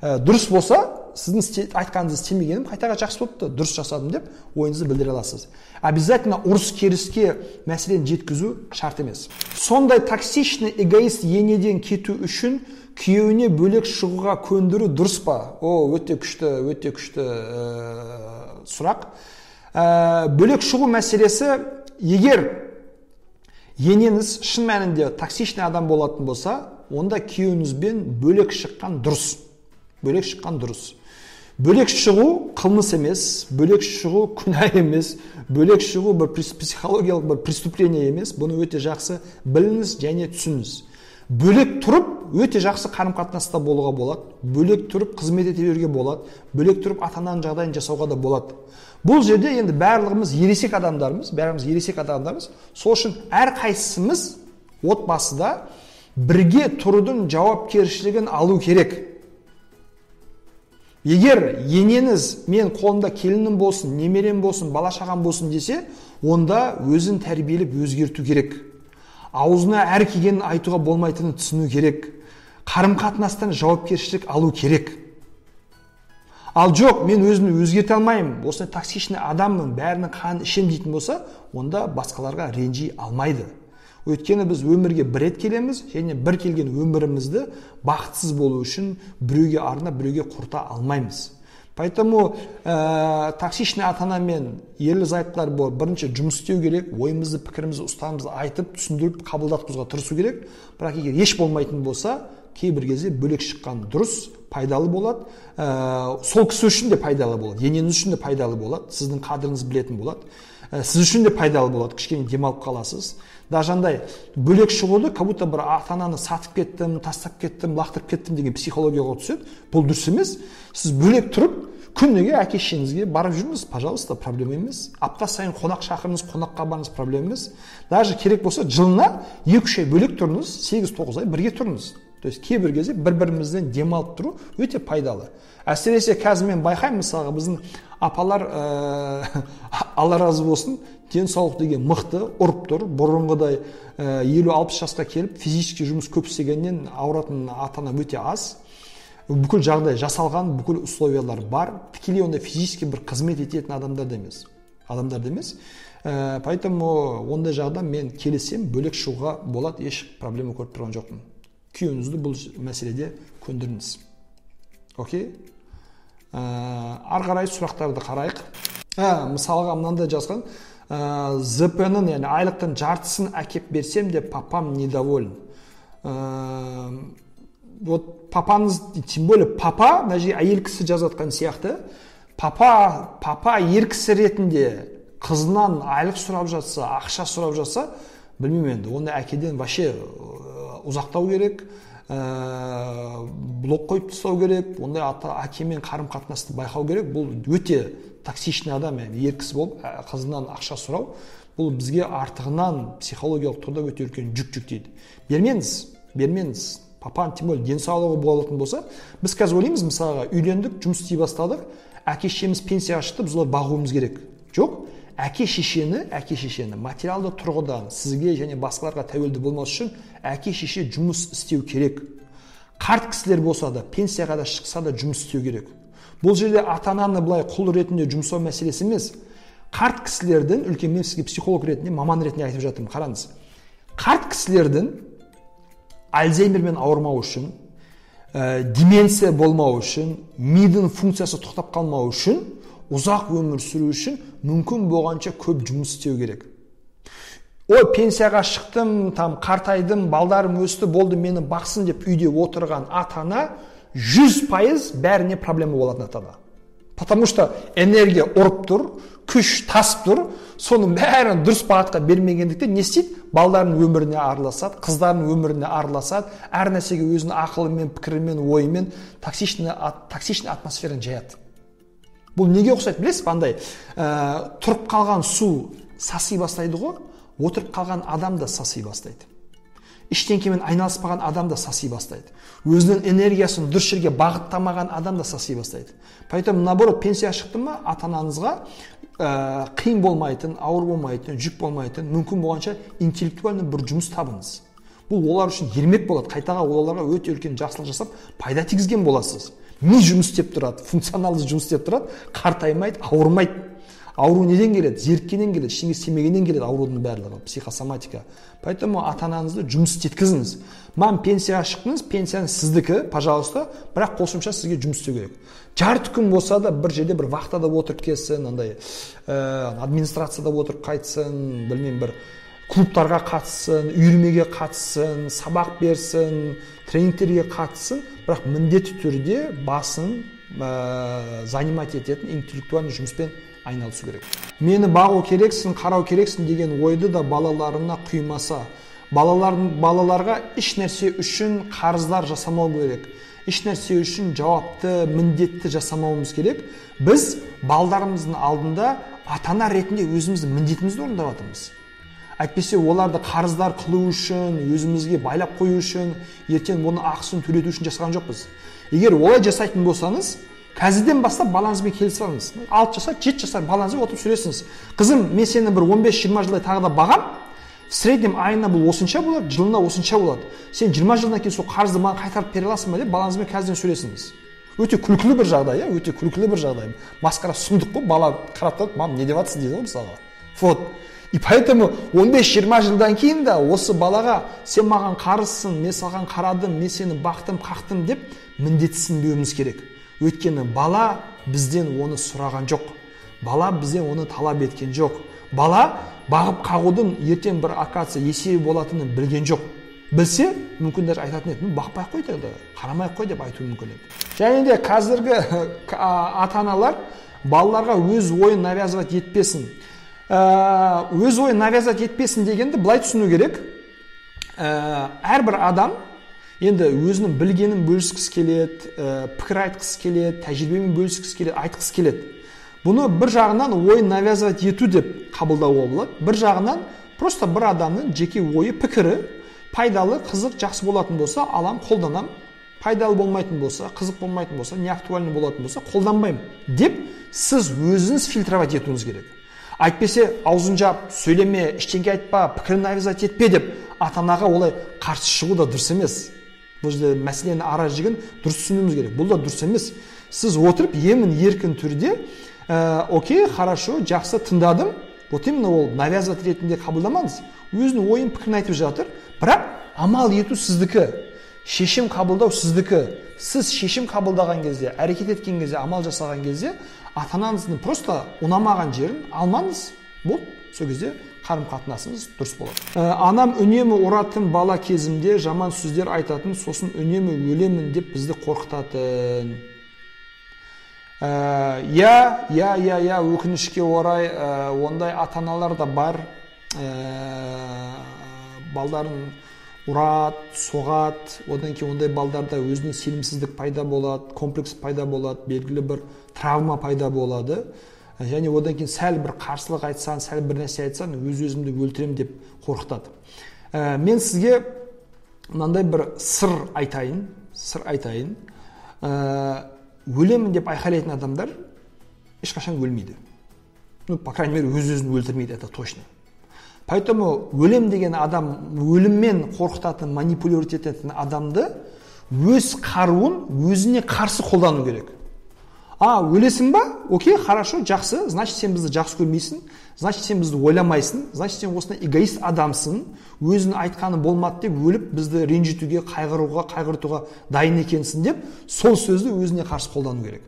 Ә, дұрыс болса сіздің айтқаныңызды істемегенім қайтаға жақсы болыпты. Дұрыс жасадым деп ойыңызды білдіре аласыз. Обязательно ұрыс керіске мәселені жеткізу шарт емес. Сондай токсичный эгоист енеден кету үшін күйеуіне бөлек шығуға көндіру дұрыс па? О өте күшті өте күшті ә, сұрақ. Ә, бөлек шығу мәселесі егер енеңіз шын мәнінде токсичный адам болатын болса онда күйеуіңізбен бөлек шыққан дұрыс. Бөлек шыққан дұрыс. Бөлек шығу қылмыс емес бөлек шығу күнә емес бөлек шығу бір психологиялық бір преступление емес. Бұны өте жақсы біліңіз және түсініңіз. Бөлек тұрып өте жақсы қарым қатынаста болуға болады. Бөлек тұрып қызмет ете беруге болады. Бөлек тұрып ата ананың жағдайын жасауға да болады. Бұл жерде енді барлығымыз ересек адамдармыз бәріміз ересек адамдармыз. Сол үшін әрқайсымыз отбасыда бірге тұрудың жауапкершілігін алу керек. Егер енеңіз мен қолымда келінім болсын немерем болсын бала шағам болсын десе онда өзін тәрбиелеп өзгерту керек. Аузына әр келгенін айтуға болмайтынын түсіну керек. Қарым қатынастан жауапкершілік алу керек. Ал жоқ мен өзімді өзгерте алмаймын. Осындай токсичный адаммын бәрінің қанын ішемін дейтін болса онда басқаларға ренжи алмайды. Өйткені біз өмірге бір рет келеміз және бір келген өмірімізді бақытсыз болу үшін біреуге арнап біреуге құрта алмаймыз. Поэтому ә, токсичный ата анамен ерлі зайыптылар болып бірінші жұмыс істеу керек ойымызды пікірімізді ұстанымымызды айтып түсіндіріп қабылдатқызуға тырысу керек. Бірақ егер еш болмайтын болса кейбір кезде бөлек шыққан дұрыс пайдалы болады. Ә, сол кісі үшін де пайдалы болады енеңіз үшін де пайдалы болады сіздің қадіріңізді білетін болады. Ә, сіз үшін де пайдалы болады. Кішкене демалып қаласыз. Даже андай бөлек шығуды как будто бір ата ананы сатып кеттім тастап кеттім лақтырып кеттім деген психологияға түседі бұл дұрыс емес. Сіз бөлек тұрып күніге әке шешеңізге барып жүріңіз пожалуйста проблема емес. Апта сайын қонақ шақырыңыз қонаққа барыңыз проблема емес. Даже керек болса жылына екі үш ай бөлек тұрыңыз сегіз тоғыз ай бірге тұрыңыз. То есть кейбір кезде бір бірімізден демалып тұру өте пайдалы. Әсіресе қазір мен байқаймын мысалға біздің апалар ә, алла разы болсын денсаулық деген мықты ұрып тұр. Бұрынғыдай елу алпыс жасқа келіп физически жұмыс көп істегеннен ауыратын ата ана өте аз. Бүкіл жағдай жасалған бүкіл условиялар бар. Тікелей ондай физически бір қызмет ететін адамдар да емес. Адамдар да емес. Ә, поэтому ондай жағда мен келісемін бөлек шығуға болады. Еш проблема көріп тұрған жоқпын. Күйеуіңізді бұл мәселеде көндіріңіз. Окей? Ә, ары қарай сұрақтарды қарайық. Ә, мысалға мынандай жазған. Ә, зп ның яғни айлықтың жартысын әкеп берсем де папам недоволен. Ә, вот папаңыз тем более папа мына жерге әйел кісі жазып сияқты папа папа ер кісі ретінде қызынан айлық сұрап жатса ақша сұрап жатса білмеймін енді ондай әкеден вообще ұзақтау керек. Ә, блок қойып тастау керек ондай ата әкемен қарым қатынасты байқау керек. Бұл өте токсичный адам яғни ер кісі болып қызынан ақша сұрау. Бұл бізге артығынан психологиялық тұрда өте үлкен жүк жүктейді. Бермеңіз бермеңіз папаның тем более денсаулығы болатын болса біз қазір ойлаймыз мысалға үйлендік жұмыс істей бастадық әке шешеміз пенсияға шықты біз оларды бағуымыз керек. Жоқ әке шешені әке шешені материалды тұрғыдан сізге және басқаларға тәуелді болмас үшін әке шеше жұмыс істеу керек. Қарт кісілер болса да пенсияға да шықса да жұмыс істеу керек. Бұл жерде ата ананы былай құл ретінде жұмсау мәселесі емес. Қарт кісілердің үлкен мен сізге психолог ретінде маман ретінде айтып жатырмын қараңыз. Қарт кісілердің альцгеймермен ауырмау үшін ә, деменция болмау үшін мидың функциясы тоқтап қалмау үшін ұзақ өмір сүру үшін мүмкін болғанша көп жұмыс істеу керек ой пенсияға шықтым там қартайдым балдарым өсті болды мені бақсын деп үйде отырған ата ана жүз пайыз бәріне проблема болатын ата ана потому что энергия ұрып тұр күш тасып тұр соның бәрін дұрыс бағытқа бермегендіктен не істейді балдарының өміріне араласады қыздарының өміріне араласады әр нәрсеге өзінің ақылымен пікірімен ойымен токсичный, токсичный атмосфераны жаяды бұл неге ұқсайды білесіз ба андай? Ә, тұрып қалған су саси бастайды ғой отырып қалған адам да саси бастайды. Ештеңкемен айналыспаған адам да саси бастайды. Өзінің энергиясын дұрыс жерге бағыттамаған адам да саси бастайды. Поэтому наоборот пенсияға шықты ма ата анаңызға ә, қиын болмайтын ауыр болмайтын жүк болмайтын мүмкін болғанша интеллектуальный бір жұмыс табыңыз. Бұл олар үшін ермек болады. Қайтаға оларға өте үлкен жақсылық жасап пайда тигізген боласыз. Ми жұмыс істеп тұрады? Функционалды жұмыс істеп тұрады. Қартаймайды ауырмайды. Ауру неден келеді? Зеріккеннен келеді ештеңе істемегеннен келеді аурудың барлығы психосоматика. Поэтому ата анаңызды жұмыс істеткізіңіз. Мам пенсияға шықтыңыз пенсияңыз сіздікі пожалуйста бірақ қосымша сізге жұмыс істеу керек. Жарты күн болса да бір жерде бір вахтада отырып келсін андай ә, администрацияда отырып қайтсын білмеймін бір клубтарға қатыссын үйірмеге қатыссын сабақ берсін тренингтерге қатыссын. Бірақ міндетті түрде басын ә, занимать ететін интеллектуальный жұмыспен айналысу керек. Мені бағу керексің қарау керексің деген ойды да балаларына құймаса балалардың балаларға еш нәрсе үшін қарыздар жасамау керек. Еш нәрсе үшін жауапты міндетті жасамауымыз керек. Біз балдарымыздың алдында ата ана ретінде өзіміздің міндетімізді орындап жатырмыз әйтпесе оларды қарыздар қылу үшін өзімізге байлап қою үшін ертең оның ақысын төлету үшін жасаған жоқпыз. Егер олай жасайтын болсаңыз қазірден бастап балаңызбен келісіп алыңыз. Алты жасар жеті жасар балаңызбен отырып сөйлесіңіз. Қызым мен сені бір 15-20 жылдай тағы да бағам. В среднем айына бұл осынша болады жылына осынша болады. Сен жиырма жылдан кейін сол қарызды маған қайтарып бере аласың ба деп балаңызбен қазірден сөйлесіңіз. Өте күлкілі бір жағдай иә өте күлкілі бір жағдай. Масқара сұмдық қой бала қарап тұрып мам не деп жатрсың дейді ғой мысалға. Вот. И поэтому 15-20 жылдан кейін да осы балаға сен маған қарызсың мен саған қарадым мен сені бақтым қақтым деп міндетсінбеуіміз керек. Өйткені бала бізден оны сұраған жоқ. Бала бізден оны талап еткен жоқ. Бала бағып қағудың ертең бір оказывается есебі болатынын білген жоқ. Білсе мүмкін даже айтатын еді бақпай ақ қой тогда қарамай ақ қой деп айтуы мүмкін еді. Және де қазіргі ата аналар балаларға өз ойын навязывать етпесін. Өз ойын навязывать етпесін дегенді былай түсіну керек. Ә, әрбір адам енді өзінің білгенін бөліскісі келеді ә, пікір айтқысы келеді тәжірибемен бөліскісі келеді айтқысы келеді. Бұны бір жағынан ойын навязывать ету деп қабылдауға болады бір жағынан просто бір адамның жеке ойы пікірі пайдалы қызық жақсы болатын болса алам қолданам. Пайдалы болмайтын болса қызық болмайтын болса не актуальный болатын болса қолданбаймын деп сіз өзіңіз фильтровать етуіңіз керек. Әйтпесе аузын жап сөйлеме ештеңке айтпа пікірін навязать етпе деп ата анаға олай қарсы шығу да дұрыс емес. Бұл жерде мәселені ара жігін дұрыс түсінуіміз керек. Бұл да дұрыс емес. Сіз отырып емін еркін түрде ә, окей хорошо жақсы тыңдадым вот именно ол навязывать ретінде қабылдамаңыз. Өзінің ойын пікірін айтып жатыр. Бірақ амал ету сіздікі. Шешім қабылдау сіздікі. Сіз шешім қабылдаған кезде әрекет еткен кезде амал жасаған кезде ата анаңыздың просто ұнамаған жерін алмаңыз. Болды сол кезде қарым қатынасыңыз дұрыс болады. Ә, анам үнемі ұратын бала кезімде жаман сөздер айтатын сосын үнемі өлемін деп бізді қорқытатын. Иә иә иә иә өкінішке орай ә, ондай ата аналар да бар. Ә, балдарын ұрады соғады одан кейін ондай балдарда өзінің сенімсіздік пайда болады комплекс пайда болады белгілі бір травма пайда болады. Және одан кейін сәл бір қарсылық айтсаң сәл бір нәрсе айтсаң өз өзімді өлтіремін деп қорқытады. Ә, мен сізге мынандай бір сыр айтайын сыр айтайын. Ә, өлемін деп айқайлайтын адамдар ешқашан өлмейді. Ну по крайней мере өз өзін өлтірмейді это точно. Поэтому өлем деген адам өліммен қорқытатын манипулировать ететін адамды өз қаруын өзіне қарсы қолдану керек. А өлесің ба? Окей хорошо жақсы. Значит сен бізді жақсы көрмейсің. Значит сен бізді ойламайсың. Значит сен осындай эгоист адамсың. Өзінің айтқаны болмады деп өліп бізді ренжітуге қайғыруға қайғыртуға дайын екенсің деп сол сөзді өзіне қарсы қолдану керек.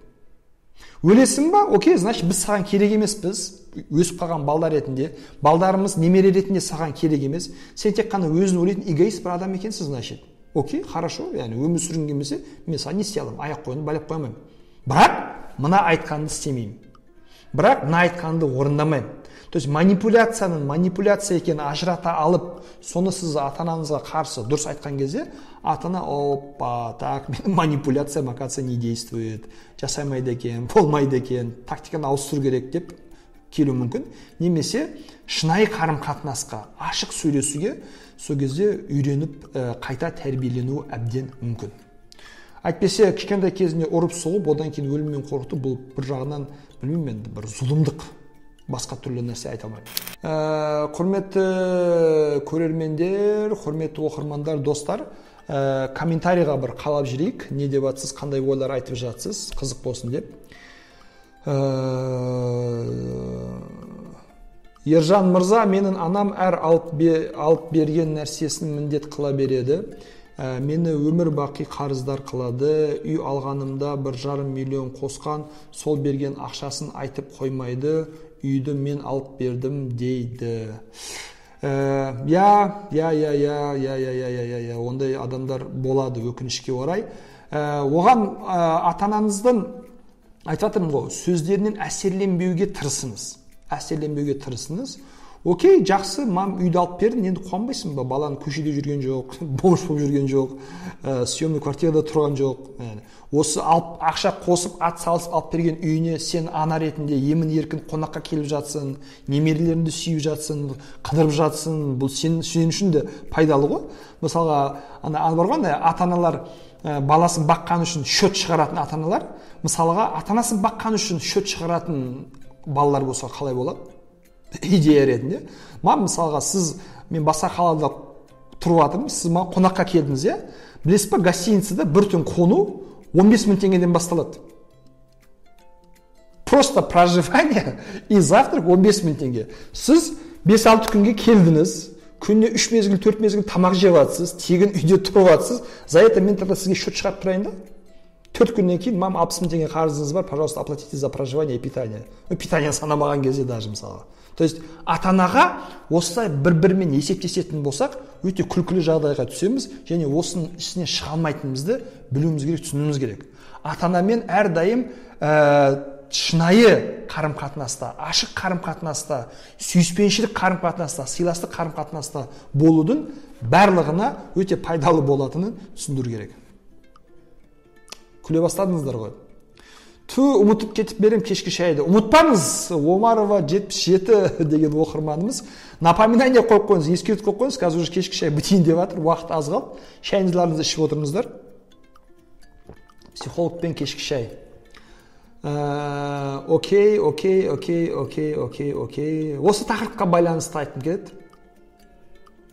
Өлесің ба? Окей значит біз саған керек емеспіз өсіп қалған балдар ретінде балдарымыз немере ретінде саған керек емес. Сен тек қана өзін ойлайтын эгоист бір адам екенсің значит. Окей хорошо яғни өмір сүргің келмесе мен саған не істей аламын? Аяқ қолыңды байлап қоя алмаймын бірақ мына айтқанды істемеймін. Бірақ мына айтқанды орындамаймын. То есть манипуляцияның манипуляция екенін ажырата алып соны сіз ата анаңызға қарсы дұрыс айтқан кезде ата ана опа так менің манипуляциям оказывается не действует жасамайды екен болмайды екен тактиканы ауыстыру керек деп келуі мүмкін. Немесе шынайы қарым қатынасқа ашық сөйлесуге сол кезде үйреніп ә, қайта тәрбиеленуі әбден мүмкін. Әйтпесе кішкентай кезінде ұрып соғып одан кейін өліммен қорқыту бұл бір жағынан білмеймін енді бір зұлымдық. Басқа түрлі нәрсе айта алмаймын. Ә, құрметті көрермендер құрметті оқырмандар достар ә, комментарийға бір қалап жіберейік не деп жатсыз қандай ойлар айтып жатсыз қызық болсын деп. Э, ержан мырза менің анам әр алып, алып берген нәрсесін міндет қыла береді. Ә, мені өмір бақи қарыздар қылады. Үй алғанымда бір жарым миллион қосқан сол берген ақшасын айтып қоймайды. Үйді мен алып бердім дейді. Иә иә иә иә иә иә иә иә ондай адамдар болады өкінішке орай. Ә, оған ә, ата анаңыздың айтып жатырмын ғой сөздерінен әсерленбеуге тырысыңыз. Әсерленбеуге тырысыңыз. Окей жақсы мам үйді алып бердің енді қуанбайсың ба? Балаң көшеде жүрген жоқ бомж болып жүрген жоқ ә, съемный квартирада тұрған жоқ. Ә, осы алып ақша қосып ат салысып алып берген үйіне сен ана ретінде емін еркін қонаққа келіп жатсың немерелеріңді сүйіп жатсың қыдырып жатсың бұл сен, сен үшін де пайдалы ғой. Мысалға ана бар ғой ата аналар ә, баласын баққаны үшін счет шығаратын ата аналар мысалға ата анасын баққаны үшін счет шығаратын балалар болса қалай болады? Идея ретінде. Маған мысалға сіз мен басқа қалада тұрып жатырмын сіз маған қонаққа келдіңіз иә? Білесіз ба гостиницада бір түн қону 15 мың теңгеден басталады. Просто проживание и завтрак 15 мың теңге. Сіз бес алты күнге келдіңіз күніне үш мезгіл төрт мезгіл тамақ жеп жатсыз тегін үйде тұрып жатсыз за это мен тогда сізге счет шығарып тұрайын да? Төрт күннен кейін мама алпыс мың теңге қарызыңыз бар пожалуйста оплатите за проживание и питание. Ну питание санамаған кезде даже мысалға то есть ата анаға осылай бір бірімен есептесетін болсақ өте күлкілі жағдайға түсеміз және осының ішінен шыға алмайтынымызды білуіміз керек түсінуіміз керек. Ата анамен әрдайым ә, шынайы қарым қатынаста ашық қарым қатынаста сүйіспеншілік қарым қатынаста сыйластық қарым қатынаста болудың барлығына өте пайдалы болатынын түсіндіру керек. Күле бастадыңыздар ғой. Ту ұмытып кетіп берем кешкі шайды ұмытпаңыз омарова жетпіс жеті деген оқырманымыз. Напоминание қойып қойыңыз ескертіп қойып қойыңыз қазір уже кешкі шай бітейін деп жатыр уақыт аз қалды. Шайыңыздарды ішіп отырыңыздар. Психологпен кешкі шай. Ә, окей окей окей окей окей окей. Осы тақырыпқа байланысты айтқым келеді.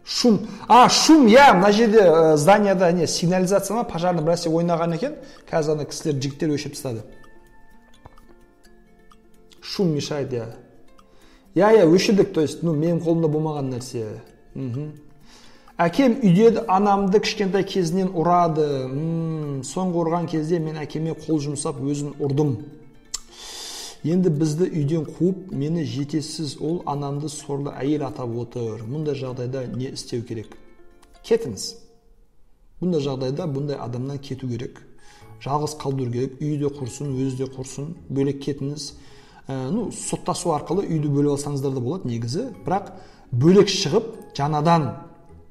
Шум. А шум иә мына жерде ә, зданияда не сигнализация ма пожарный бір нәрсе ойнаған екен. Қазір ана кісілер жігіттер өшіріп тастады. Шум мешает иә. Иә иә өшірдік то есть ну менің қолымда болмаған нәрсе. Мхм. Әкем үйде анамды кішкентай кезінен ұрады. М соңғы ұрған кезде мен әкеме қол жұмсап өзін ұрдым. Енді бізді үйден қуып мені жетесіз ол анамды сорлы әйел атап отыр. Мұндай жағдайда не істеу керек? Кетіңіз. Бұндай жағдайда бұндай адамнан кету керек. Жалғыз қалдыру керек. Үйі де құрсын өзі де құрсын бөлек кетіңіз. Ә, ну соттасу арқылы үйді бөліп алсаңыздар да болады негізі. Бірақ бөлек шығып жаңадан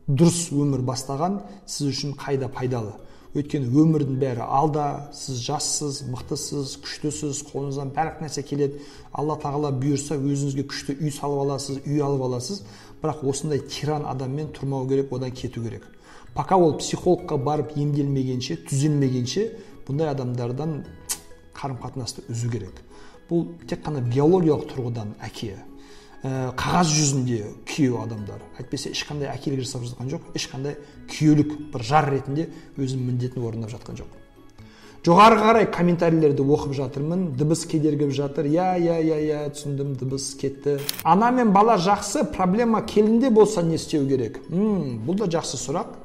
дұрыс өмір бастаған сіз үшін қайда пайдалы? Өйткені өмірдің бәрі алда сіз жассыз мықтысыз күштісіз қолыңыздан барлық нәрсе келеді. Алла тағала бұйырса өзіңізге күшті үй салып аласыз үй алып аласыз. Бірақ осындай тиран адаммен тұрмау керек одан кету керек. Пока ол психологқа барып емделмегенше түзелмегенше бұндай адамдардан қарым қатынасты үзу керек. Бұл тек қана биологиялық тұрғыдан әке. Ә, қағаз жүзінде күйеу адамдар. Әйтпесе ешқандай әкелік жасап жатқан жоқ ешқандай күйеулік бір жар ретінде өзінің міндетін орындап жатқан жоқ жоғары қарай комментарийлерді оқып жатырмын. Дыбыс кедергіп жатыр. Иә иә иә иә түсіндім дыбыс кетті. Ана мен бала жақсы проблема келінде болса не істеу керек? М, бұл да жақсы сұрақ.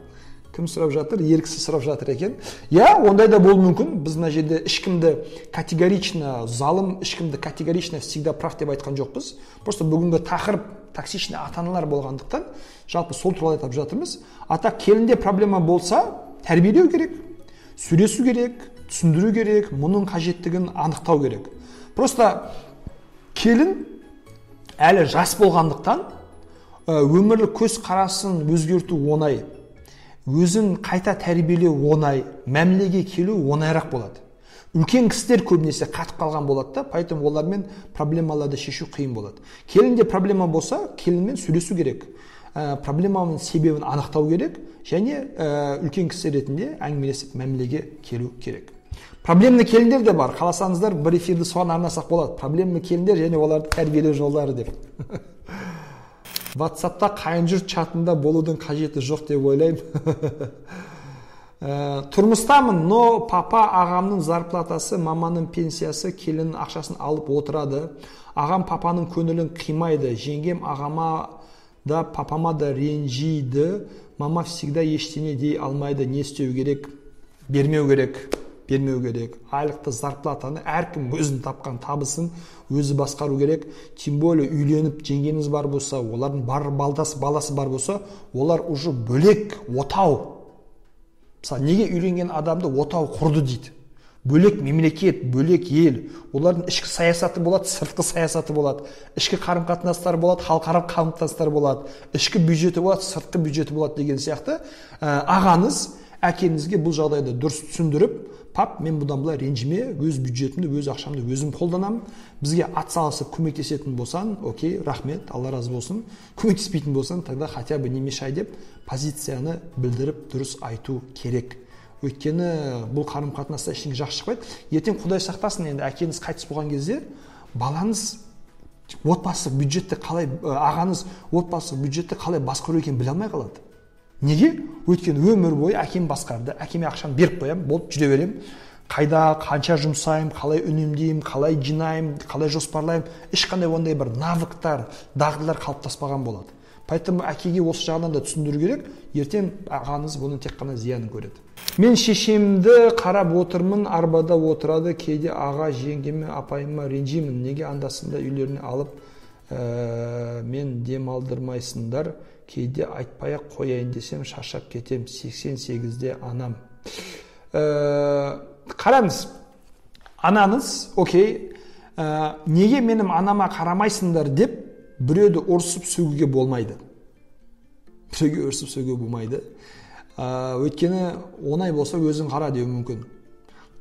Кім сұрап жатыр ер кісі сұрап жатыр екен иә ондай да болуы мүмкін біз мына жерде ешкімді категорично залым ешкімді категорично всегда прав деп айтқан жоқпыз просто бүгінгі тақырып токсичный ата аналар болғандықтан жалпы сол туралы айтып жатырмыз а так келінде проблема болса тәрбиелеу керек сөйлесу керек түсіндіру керек мұның қажеттігін анықтау керек просто келін әлі жас болғандықтан өмірлік көз қарасын өзгерту оңай өзін қайта тәрбиелеу оңай мәмілеге келу оңайырақ болады. Үлкен кісілер көбінесе қатып қалған болады да поэтому олармен проблемаларды шешу қиын болады. Келінде проблема болса келінмен сөйлесу керек. Ә, проблеманың себебін анықтау керек және ә, үлкен кісі ретінде әңгімелесіп мәмілеге келу керек. Проблемный келіндер де бар. Қаласаңыздар бір эфирді соған арнасақ болады. Проблемный келіндер және оларды тәрбиелеу жолдары деп. ватсапта қайын жұрт чатында болудың қажеті жоқ деп ойлаймын. Ә, тұрмыстамын но папа ағамның зарплатасы маманың пенсиясы келіннің ақшасын алып отырады. Ағам папаның көңілін қимайды. Жеңгем ағама да папама да ренжиді. Мама всегда ештеңе дей алмайды. Не істеу керек бермеу керек. Бермеу керек. Айлықты зарплатаны әркім өзін тапқан табысын өзі басқару керек. Тем более үйленіп жеңгеңіз бар болса олардың бар балдасы баласы бар болса олар уже бөлек отау. Мысалы неге үйленген адамды отау құрды дейді? Бөлек мемлекет бөлек ел. Олардың ішкі саясаты болады сыртқы саясаты болады. Ішкі қарым қатынастары болады халықаралық қарым қатынастар болады. Ішкі бюджеті болады сыртқы бюджеті болады деген сияқты. Ә, ағаңыз әкеңізге бұл жағдайды дұрыс түсіндіріп пап мен бұдан былай ренжіме өз бюджетімді өз ақшамды өзім қолданамын бізге атсалысып көмектесетін болсаң окей рахмет алла разы болсын көмектеспейтін болсаң тогда хотя бы не мешай деп позицияны білдіріп дұрыс айту керек өйткені бұл қарым қатынаста ештеңе жақсы шықпайды ертең құдай сақтасын енді әкеңіз қайтыс болған кезде балаңыз отбасы бюджетті қалай ағаңыз отбасы бюджетті қалай басқару екенін біле алмай қалады неге? Өйткені өмір бойы әкем басқарды әкеме ақшаны беріп қоямын болды жүре беремін. Қайда қанша жұмсаймын қалай үнемдеймін қалай жинаймын қалай жоспарлаймын ешқандай ондай бір навыктар дағдылар қалыптаспаған болады. Поэтому әкеге осы жағынан да түсіндіру керек. Ертең ағаңыз бұның тек қана зиянын көреді. Мен шешемді қарап отырмын арбада отырады. Кейде аға жеңгеме апайыма ренжимін. Неге анда санда үйлеріне алып ә, мен демалдырмайсыңдар кейде айтпай ақ қояйын десем шаршап кетем 88-де анам ә, қараңыз анаңыз окей ә, неге менің анама қарамайсыңдар деп біреуді ұрсып сөгуге болмайды біреуге ұрсып сөгуге болмайды. Ә, өйткені оңай болса өзің қара деуі мүмкін.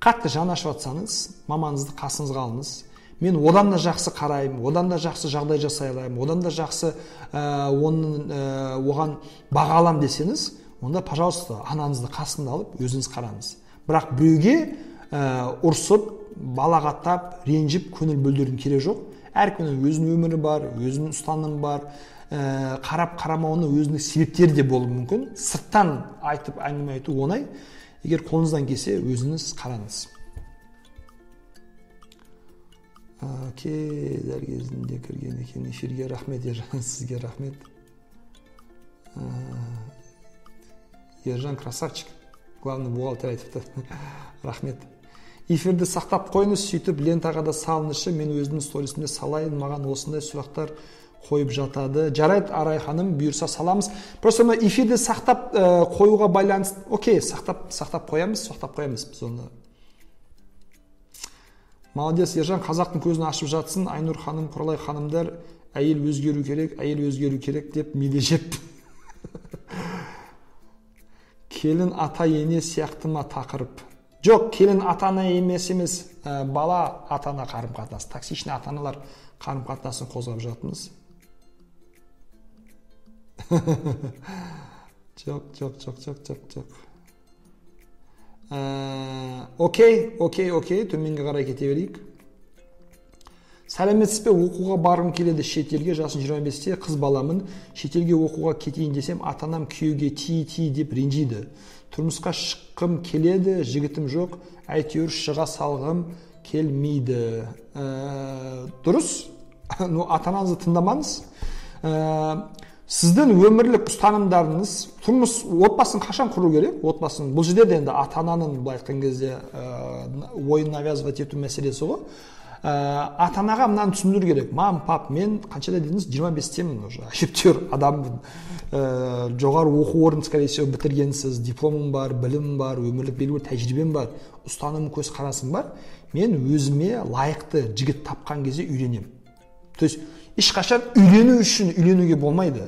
Қатты жаны ашып жатсаңыз мамаңызды қасыңызға алыңыз. Мен одан да жақсы қараймын одан да жақсы жағдай жасай аламын одан да жақсы ә, оның ә, оған баға аламын десеңіз онда пожалуйста анаңызды қасында алып өзіңіз қараңыз. Бірақ біреуге ә, ұрсып балағаттап ренжіп көңіл бөлдірудің керегі жоқ. Әркімнің өзінің өмірі бар өзінің ұстанымы бар. Ә, қарап қарамауының өзіндік себептері де болуы мүмкін. Сырттан айтып әңгіме айту оңай. Егер қолыңыздан келсе өзіңіз қараңыз. Окей дәл кезінде кірген екен эфирге рахмет ержан сізге рахмет. Ержан красавчик главный бухгалтер айтыпты. Рахмет. Эфирді сақтап қойыңыз сөйтіп лентаға да салыңызшы мен өзімнің сторисімде салайын маған осындай сұрақтар қойып жатады. Жарайды арай ханым бұйырса саламыз. Просто мына эфирді сақтап ә, қоюға байланысты окей сақтап сақтап қоямыз сақтап қоямыз біз оны. Молодец ержан қазақтың көзін ашып жатсын. Айнұр ханым құралай ханымдар әйел өзгеру керек әйел өзгеру керек деп медежеп келін ата ене сияқты ма тақырып? Жоқ келін ата ана емес емес. Ә, бала ата ана қарым қатынасы токсичный ата аналар қарым қатынасын қозғап жатырмыз. Жоқ жоқ жоқ жоқ жоқ жоқ. Окей окей окей төменге қарай кете берейік сәлеметсіз бе оқуға барғым келеді шетелге жасым 25-те қыз баламын шетелге оқуға кетейін десем ата анам күйеуге ти ти деп ренжиді тұрмысқа шыққым келеді жігітім жоқ әйтеуір шыға салғым келмейді ә, дұрыс ну ата анаңызды тыңдамаңыз сіздің өмірлік ұстанымдарыңыз тұрмыс отбасын қашан құру керек? Отбасын. Бұл жерде де енді ата ананың былай айтқан кезде ә, ойын навязывать ету мәселесі ғой. Ә, ата анаға мынаны түсіндіру керек. Мам пап мен қаншада дедіңіз? Жиырма бестемін уже. Әжептәуір адаммын. Ә, жоғары оқу орнын скорее всего бітіргенсіз. Дипломым бар білімім бар өмірлік белгілі тәжірибем бар. Ұстаным көзқарасым бар. Мен өзіме лайықты жігіт тапқан кезде үйленемін то есть ешқашан үйлену үшін үйленуге болмайды.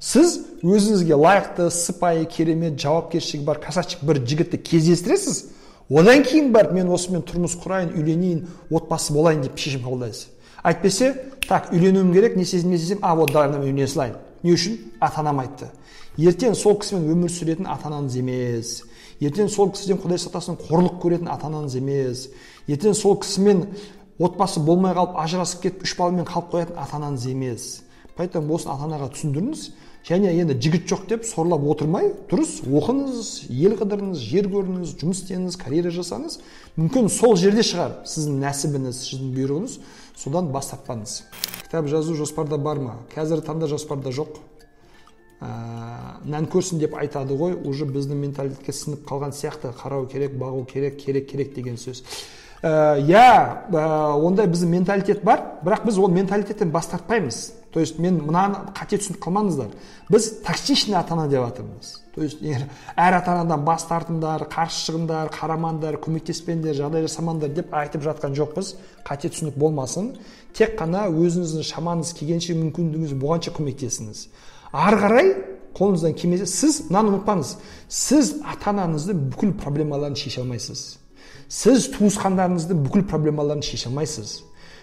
Сіз өзіңізге лайықты сыпайы керемет жауапкершілігі бар красавчик бір жігітті кездестіресіз? Одан кейін барып мен осымен тұрмыс құрайын үйленейін отбасы болайын деп шешім қабылдайсыз. Әйтпесе так үйленуім керек не сезім не сезем а вот давай үйлене салайын не үшін? Ата анам айтты. Ертең сол кісімен өмір сүретін ата анаңыз емес. Ертең сол кісіден құдай сақтасын қорлық көретін ата анаңыз емес. Ертең сол кісімен отбасы болмай қалып ажырасып кетіп үш баламен қалып қоятын ата анаңыз емес. Поэтому осыны ата анаға түсіндіріңіз. Және енді жігіт жоқ деп сорлап отырмай дұрыс оқыңыз ел қыдырыңыз жер көріңіз жұмыс істеңіз карьера жасаңыз. Мүмкін сол жерде шығар сіздің нәсібіңіз сіздің бұйрығыңыз. Содан бас тартпаңыз. Кітап жазу жоспарда бар ма? Қазіргі таңда жоспарда жоқ. Ә, нән көрсін деп айтады ғой уже біздің менталитетке сіңіп қалған сияқты. Қарау керек бағу керек керек керек деген сөз. Иә ә, ә, ондай біздің менталитет бар бірақ біз ол менталитеттен бас тартпаймыз. То есть мен мынаны қате түсініп қалмаңыздар. Біз токсичный ата ана деп жатырмыз то есть әр ата анадан бас тартыңдар қарсы шығыңдар қарамаңдар көмектеспеңдер жағдай жасамаңдар деп айтып жатқан жоқпыз. Қате түсінік болмасын. Тек қана өзіңіздің шамаңыз келгенше мүмкіндігіңіз болғанша көмектесіңіз. Ары қарай қолыңыздан келмесе сіз мынаны ұмытпаңыз. Сіз ата анаңыздың бүкіл проблемаларын шеше алмайсыз. Сіз туысқандарыңыздың бүкіл проблемаларын шеше алмайсыз.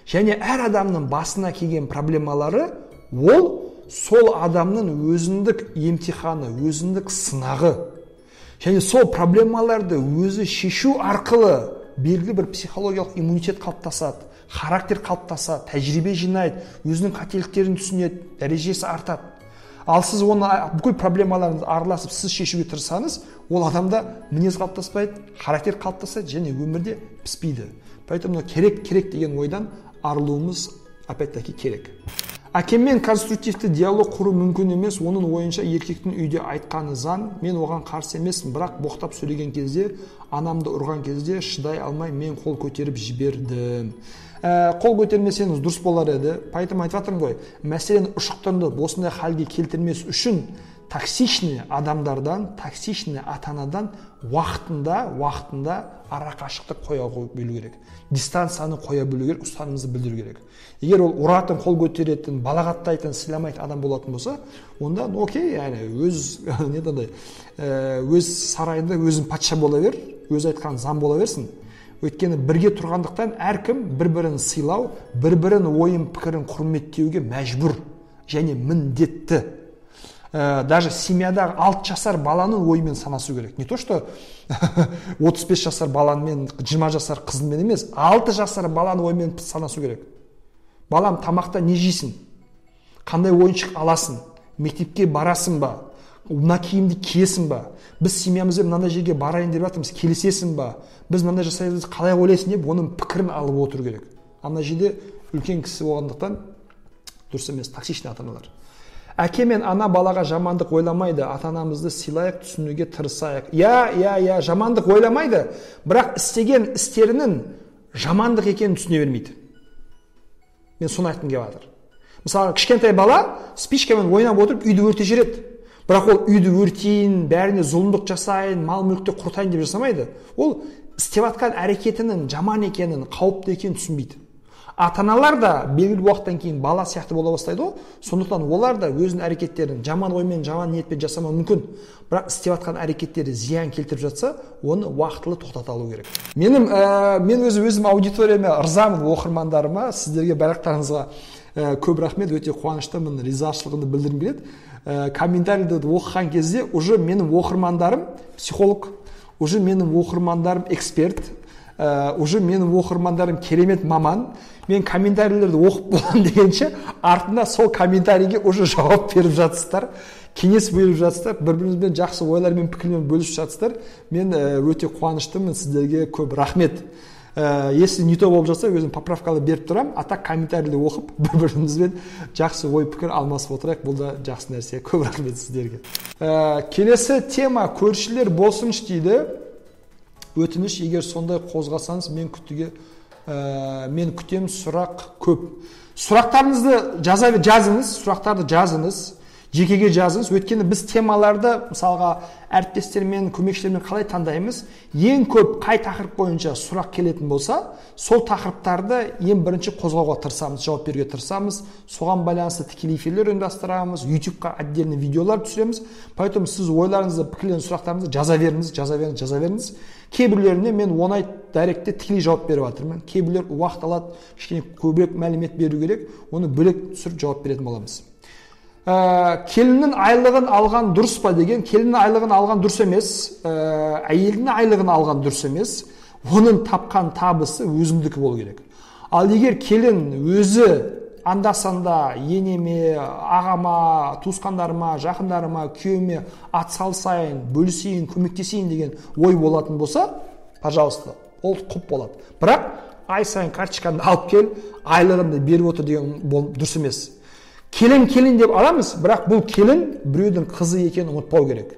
Және әр адамның басына келген проблемалары ол сол адамның өзіндік емтиханы өзіндік сынағы. Және сол проблемаларды өзі шешу арқылы белгілі бір психологиялық иммунитет қалыптасады характер қалыптасады тәжірибе жинайды өзінің қателіктерін түсінеді дәрежесі артады. Ал сіз оны бүкіл проблемаларыңызды араласып сіз шешуге тырыссаңыз ол адамда мінез қалыптаспайды характер қалыптаспайды және өмірде піспейді. Поэтому керек керек деген ойдан арылуымыз опять таки керек әкеммен конструктивті диалог құру мүмкін емес оның ойынша еркектің үйде айтқаны заң мен оған қарсы емеспін бірақ боқтап сөйлеген кезде анамды ұрған кезде шыдай алмай мен қол көтеріп жібердім ә, қол көтермесеңіз дұрыс болар еді поэтому айтып жатырмын ғой мәселені ұшықтырып осындай халге келтірмес үшін токсичный адамдардан токсичный ата анадан уақытында уақытында арақашықтық қоя білу керек. Дистанцияны қоя білу керек ұстанымымызды білдіру керек. Егер ол ұратын қол көтеретін балағаттайтын сыйламайтын адам болатын болса онда окей яғни өз не андай ә, өз сарайында өзің патша бола бер өзі айтқан заң бола берсін. Өйткені бірге тұрғандықтан әркім бір бірін сыйлау бір бірін ойын пікірін құрметтеуге мәжбүр және міндетті. Ә, даже семьядағы алты жасар баланың ойымен санасу керек. Не то что 35 жасар баламен 20 жасар қызымен емес алты жасар баланың ойымен санасу керек. Балам тамақта не жейсің? Қандай ойыншық аласың? Мектепке барасың ба? Мына киімді киесің ба? Біз семьямызбен мынандай жерге барайын деп жатырмыз келісесің ба? Біз мынандай жасаймыз қалай ойлайсың деп оның пікірін алып отыру керек. Ана жерде үлкен кісі болғандықтан дұрыс емес токсичный ата аналар әке мен ана балаға жамандық ойламайды ата анамызды сыйлайық түсінуге тырысайық. Иә иә иә жамандық ойламайды бірақ істеген істерінің жамандық екенін түсіне бермейді. Мен соны айтқым келіп жатыр. Мысалы кішкентай бала спичкамен ойнап отырып үйді өртеп жібереді. Бірақ ол үйді өртейін бәріне зұлымдық жасайын мал мүлікті құртайын деп жасамайды. Ол істеп жатқан әрекетінің жаман екенін қауіпті екенін түсінбейді. Ата аналар да белгілі уақыттан кейін бала сияқты бола бастайды ғой. Сондықтан олар да өзінің әрекеттерін жаман оймен жаман ниетпен жасамауы мүмкін. Бірақ істеп жатқан әрекеттері зиян келтіріп жатса оны уақытылы тоқтата алу керек. Менің ә, мен өзі өзім аудиторияма ырзамын оқырмандарыма. Сіздерге барлықтарыңызға ә, көп рахмет. Өте қуаныштымын ризашылығымды білдіргім келеді. Ә, комментарийлерді оқыған кезде уже менің оқырмандарым психолог уже менің оқырмандарым эксперт. Уже менің оқырмандарым керемет маман. Мен комментарийлерді оқып боламын дегенше артында сол комментарийге уже жауап беріп жатсыздар. Кеңес беріп жатсыздар. Бір біріңізбен жақсы ойлар мен пікірмен бөлісіп жатсыздар. Мен өте қуаныштымын сіздерге. Көп рахмет. Ә, если не то болып жатса өзім поправкалар беріп тұрамын а так комментарийді оқып бір бірімізбен жақсы ой пікір алмасып отырайық. Бұл да жақсы нәрсе. Көп рахмет сіздерге. Ә, келесі тема көршілер болсыншы дейді. Өтініш егер сондай қозғасаңыз мен күтуге ә, мен күтемін сұрақ көп. Сұрақтарыңызды жаза, жазыңыз сұрақтарды жазыңыз жекеге жазыңыз. Өйткені біз темаларды мысалға әріптестермен көмекшілермен қалай таңдаймыз? Ең көп қай тақырып бойынша сұрақ келетін болса сол тақырыптарды ең бірінші қозғауға тырысамыз жауап беруге тырысамыз. Соған байланысты тікелей эфирлер ұйымдастырамыз ютубқа отдельный видеолар түсіреміз. Поэтому сіз ойларыңызды пікірлеріңізді сұрақтарыңызды жаза беріңіз жаза беріңіз жаза беріңіз. Кейбіреулеріне мен оңай дайректте тікелей жауап беріп жатырмын. Кейбіреулер уақыт алады кішкене көбірек мәлімет беру керек оны бөлек түсіріп жауап беретін боламыз. Ә, келіннің айлығын алған дұрыс па деген келіннің айлығын алған дұрыс емес ә, әйелдің айлығын алған дұрыс емес оның тапқан табысы өзімдікі болу керек. Ал егер келін өзі анда санда енеме ағама туысқандарыма жақындарыма күйеуіме атсалысайын бөлісейін көмектесейін деген ой болатын болса пожалуйста ол құп болады. Бірақ ай сайын карточкаңды алып кел айлығымды беріп отыр деген дұрыс емес. Келін келін деп аламыз бірақ бұл келін біреудің қызы екенін ұмытпау керек.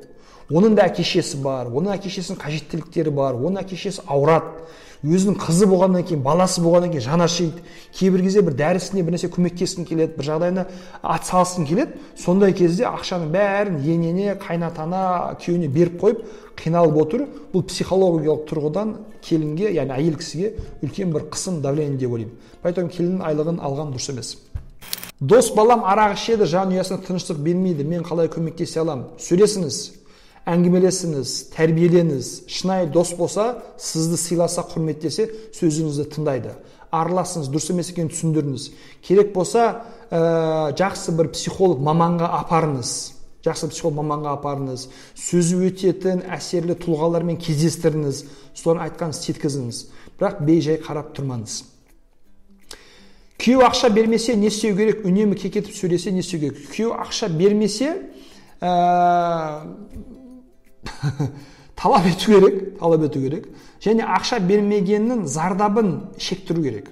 Оның да әке шешесі бар оның әке шешесінің қажеттіліктері бар оның әке шешесі ауырады. Өзінің қызы болғаннан кейін баласы болғаннан кейін жаны ашиды кейбір кезде бір дәрісіне бір нәрсе көмектескің келеді бір жағдайына атсалысқың келеді. Сондай кезде ақшаның бәрін енене қайнатана күйеуіне беріп қойып қиналып отыр. Бұл психологиялық тұрғыдан келінге яғни әйел кісіге үлкен бір қысым давление деп ойлаймын. Поэтому келіннің айлығын алған дұрыс емес. Дос балам арақ ішеді жанұясына тыныштық бермейді мен қалай көмектесе аламын? Сөйлесіңіз. Әңгімелесіңіз тәрбиеленіңіз шынайы дос болса сізді сыйласа құрметтесе сөзіңізді тыңдайды. Араласыңыз дұрыс емес екенін түсіндіріңіз. Керек болса ә, жақсы бір психолог маманға апарыңыз. Жақсы психолог маманға апарыңыз. Сөзі өтетін әсерлі тұлғалармен кездестіріңіз. Соны айтқанын істеткізіңіз бірақ бейжай қарап тұрмаңыз. Күйеу ақша бермесе не істеу керек? Үнемі кекетіп сөйлесе не істеу керек? Күйеу ақша бермесе ә... талап ету керек талап ету керек. Және ақша бермегеннің зардабын шектіру керек.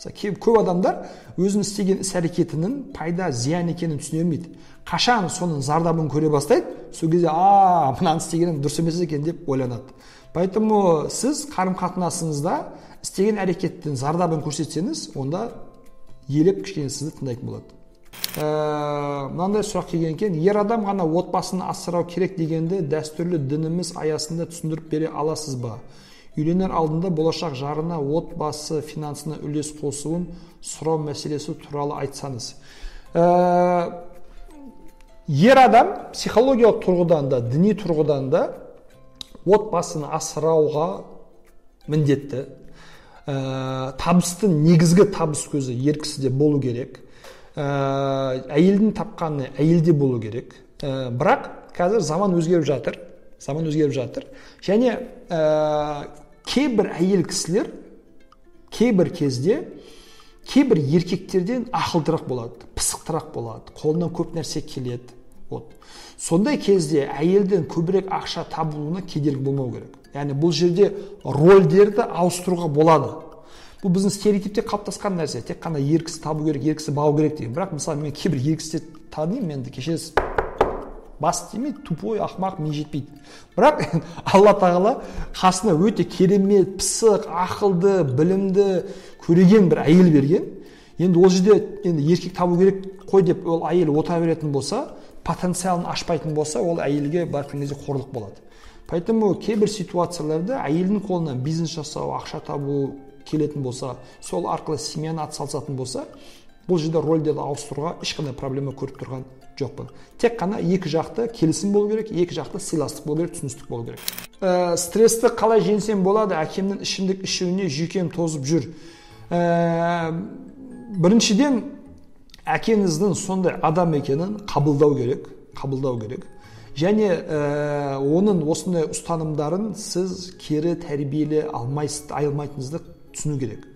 Мысалы көп адамдар өзінің істеген іс әрекетінің пайда зиян екенін түсіне бермейді. Қашан соның зардабын көре бастайды? Сол кезде а мынаны істегенім дұрыс емес екен деп ойланады. Поэтому сіз қарым қатынасыңызда істеген әрекеттің зардабын көрсетсеңіз онда елеп кішкене сізді тыңдайтын болады. Мынандай сұрақ келген екен. Ер адам ғана отбасын асырау керек дегенді дәстүрлі дініміз аясында түсіндіріп бере аласыз ба? Үйленер алдында болашақ жарына отбасы финансына үлес қосуын сұрау мәселесі туралы айтсаңыз. Ә, ер адам психологиялық тұрғыдан да діни тұрғыдан да отбасын асырауға міндетті. Ә, табыстың негізгі табыс көзі ер кісіде болу керек. Ә, әйелдің тапқаны әйелде болу керек. Ә, бірақ қазір заман өзгеріп жатыр. Заман өзгеріп жатыр. Және ә, кейбір әйел кісілер кейбір кезде кейбір еркектерден ақылдырақ болады пысықтырақ болады қолынан көп нәрсе келеді. Вот. Сондай кезде әйелден көбірек ақша табуына кедергі болмау керек. Яғни бұл жерде рольдерді ауыстыруға болады. Бұл біздің стереотипте қалыптасқан нәрсе. Тек қана ер кісі табу керек ер кісі бағу керек деген. Бірақ мысалы мен кейбір ер кісілерді танимын енді кешіресіз бас тимейді тупой ақымақ ми жетпейді. Бірақ алла тағала қасына өте керемет пысық ақылды білімді көреген бір әйел берген. Енді ол жерде енді еркек табу керек қой деп ол әйел отыра беретін болса потенциалын ашпайтын болса ол әйелге былай кезде қорлық болады. Поэтому кейбір ситуацияларда әйелдің қолынан бизнес жасау ақша табу келетін болса сол арқылы семьяны атсалысатын болса бұл жерде рольдерді ауыстыруға ешқандай проблема көріп тұрған жоқпын. Тек қана екі жақты келісім болу керек екі жақты сыйластық болу керек түсіністік болу керек. Ә, стрессті қалай жеңсем болады? Әкемнің ішімдік ішуіне жүйкем тозып жүр. Ә, біріншіден әкеңіздің сондай адам екенін қабылдау керек қабылдау керек. Және ә, оның осындай ұстанымдарын сіз кері тәрбиелей алмайсыз алмайтыныңызды түсіну керек.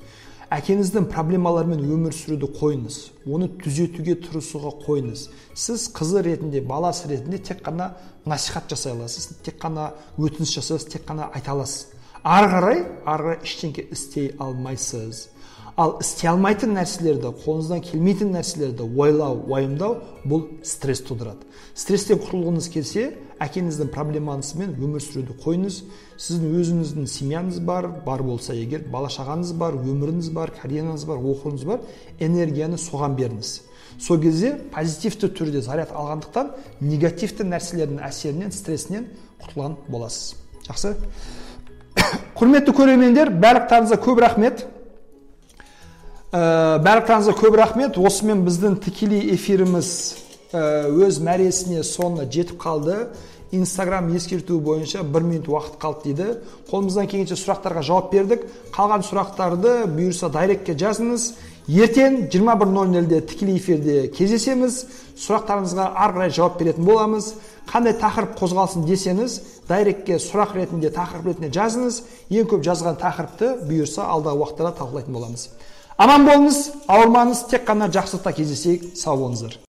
Әкеңіздің проблемаларымен өмір сүруді қойыңыз. Оны түзетуге тырысуға қойыңыз. Сіз қызы ретінде баласы ретінде тек қана насихат жасай аласыз тек қана өтініш жасай аласыз тек қана айта аласыз. Ары қарай ары қарай ештеңе істей алмайсыз. Ал істей алмайтын нәрселерді қолыңыздан келмейтін нәрселерді ойлау уайымдау бұл стресс тудырады. Стресстен құтылғыңыз келсе әкеңіздің проблемасымен өмір сүруді қойыңыз. Сіздің өзіңіздің семьяңыз бар бар болса егер бала шағаңыз бар өміріңіз бар карьераңыз бар оқуыңыз бар энергияны соған беріңіз. Сол кезде позитивті түрде заряд алғандықтан негативті нәрселердің әсерінен стрессінен құтылған боласыз. Жақсы? Құрметті көрермендер барлықтарыңызға көп рахмет. Ә, барлықтарыңызға көп рахмет. Осымен біздің тікелей эфиріміз өз мәресіне соңына жетіп қалды инстаграм ескерту бойынша бір минут уақыт қалды дейді қолымыздан келгенше сұрақтарға жауап бердік қалған сұрақтарды бұйырса дайректке жазыңыз ертең 21.00-де тікелей эфирде кездесеміз сұрақтарыңызға ары қарай жауап беретін боламыз қандай тақырып қозғалсын десеңіз дайректке сұрақ ретінде тақырып ретінде жазыңыз ең көп жазған тақырыпты бұйырса алдағы уақыттарда талқылайтын боламыз аман болыңыз ауырмаңыз тек қана жақсылықта кездесейік сау болыңыздар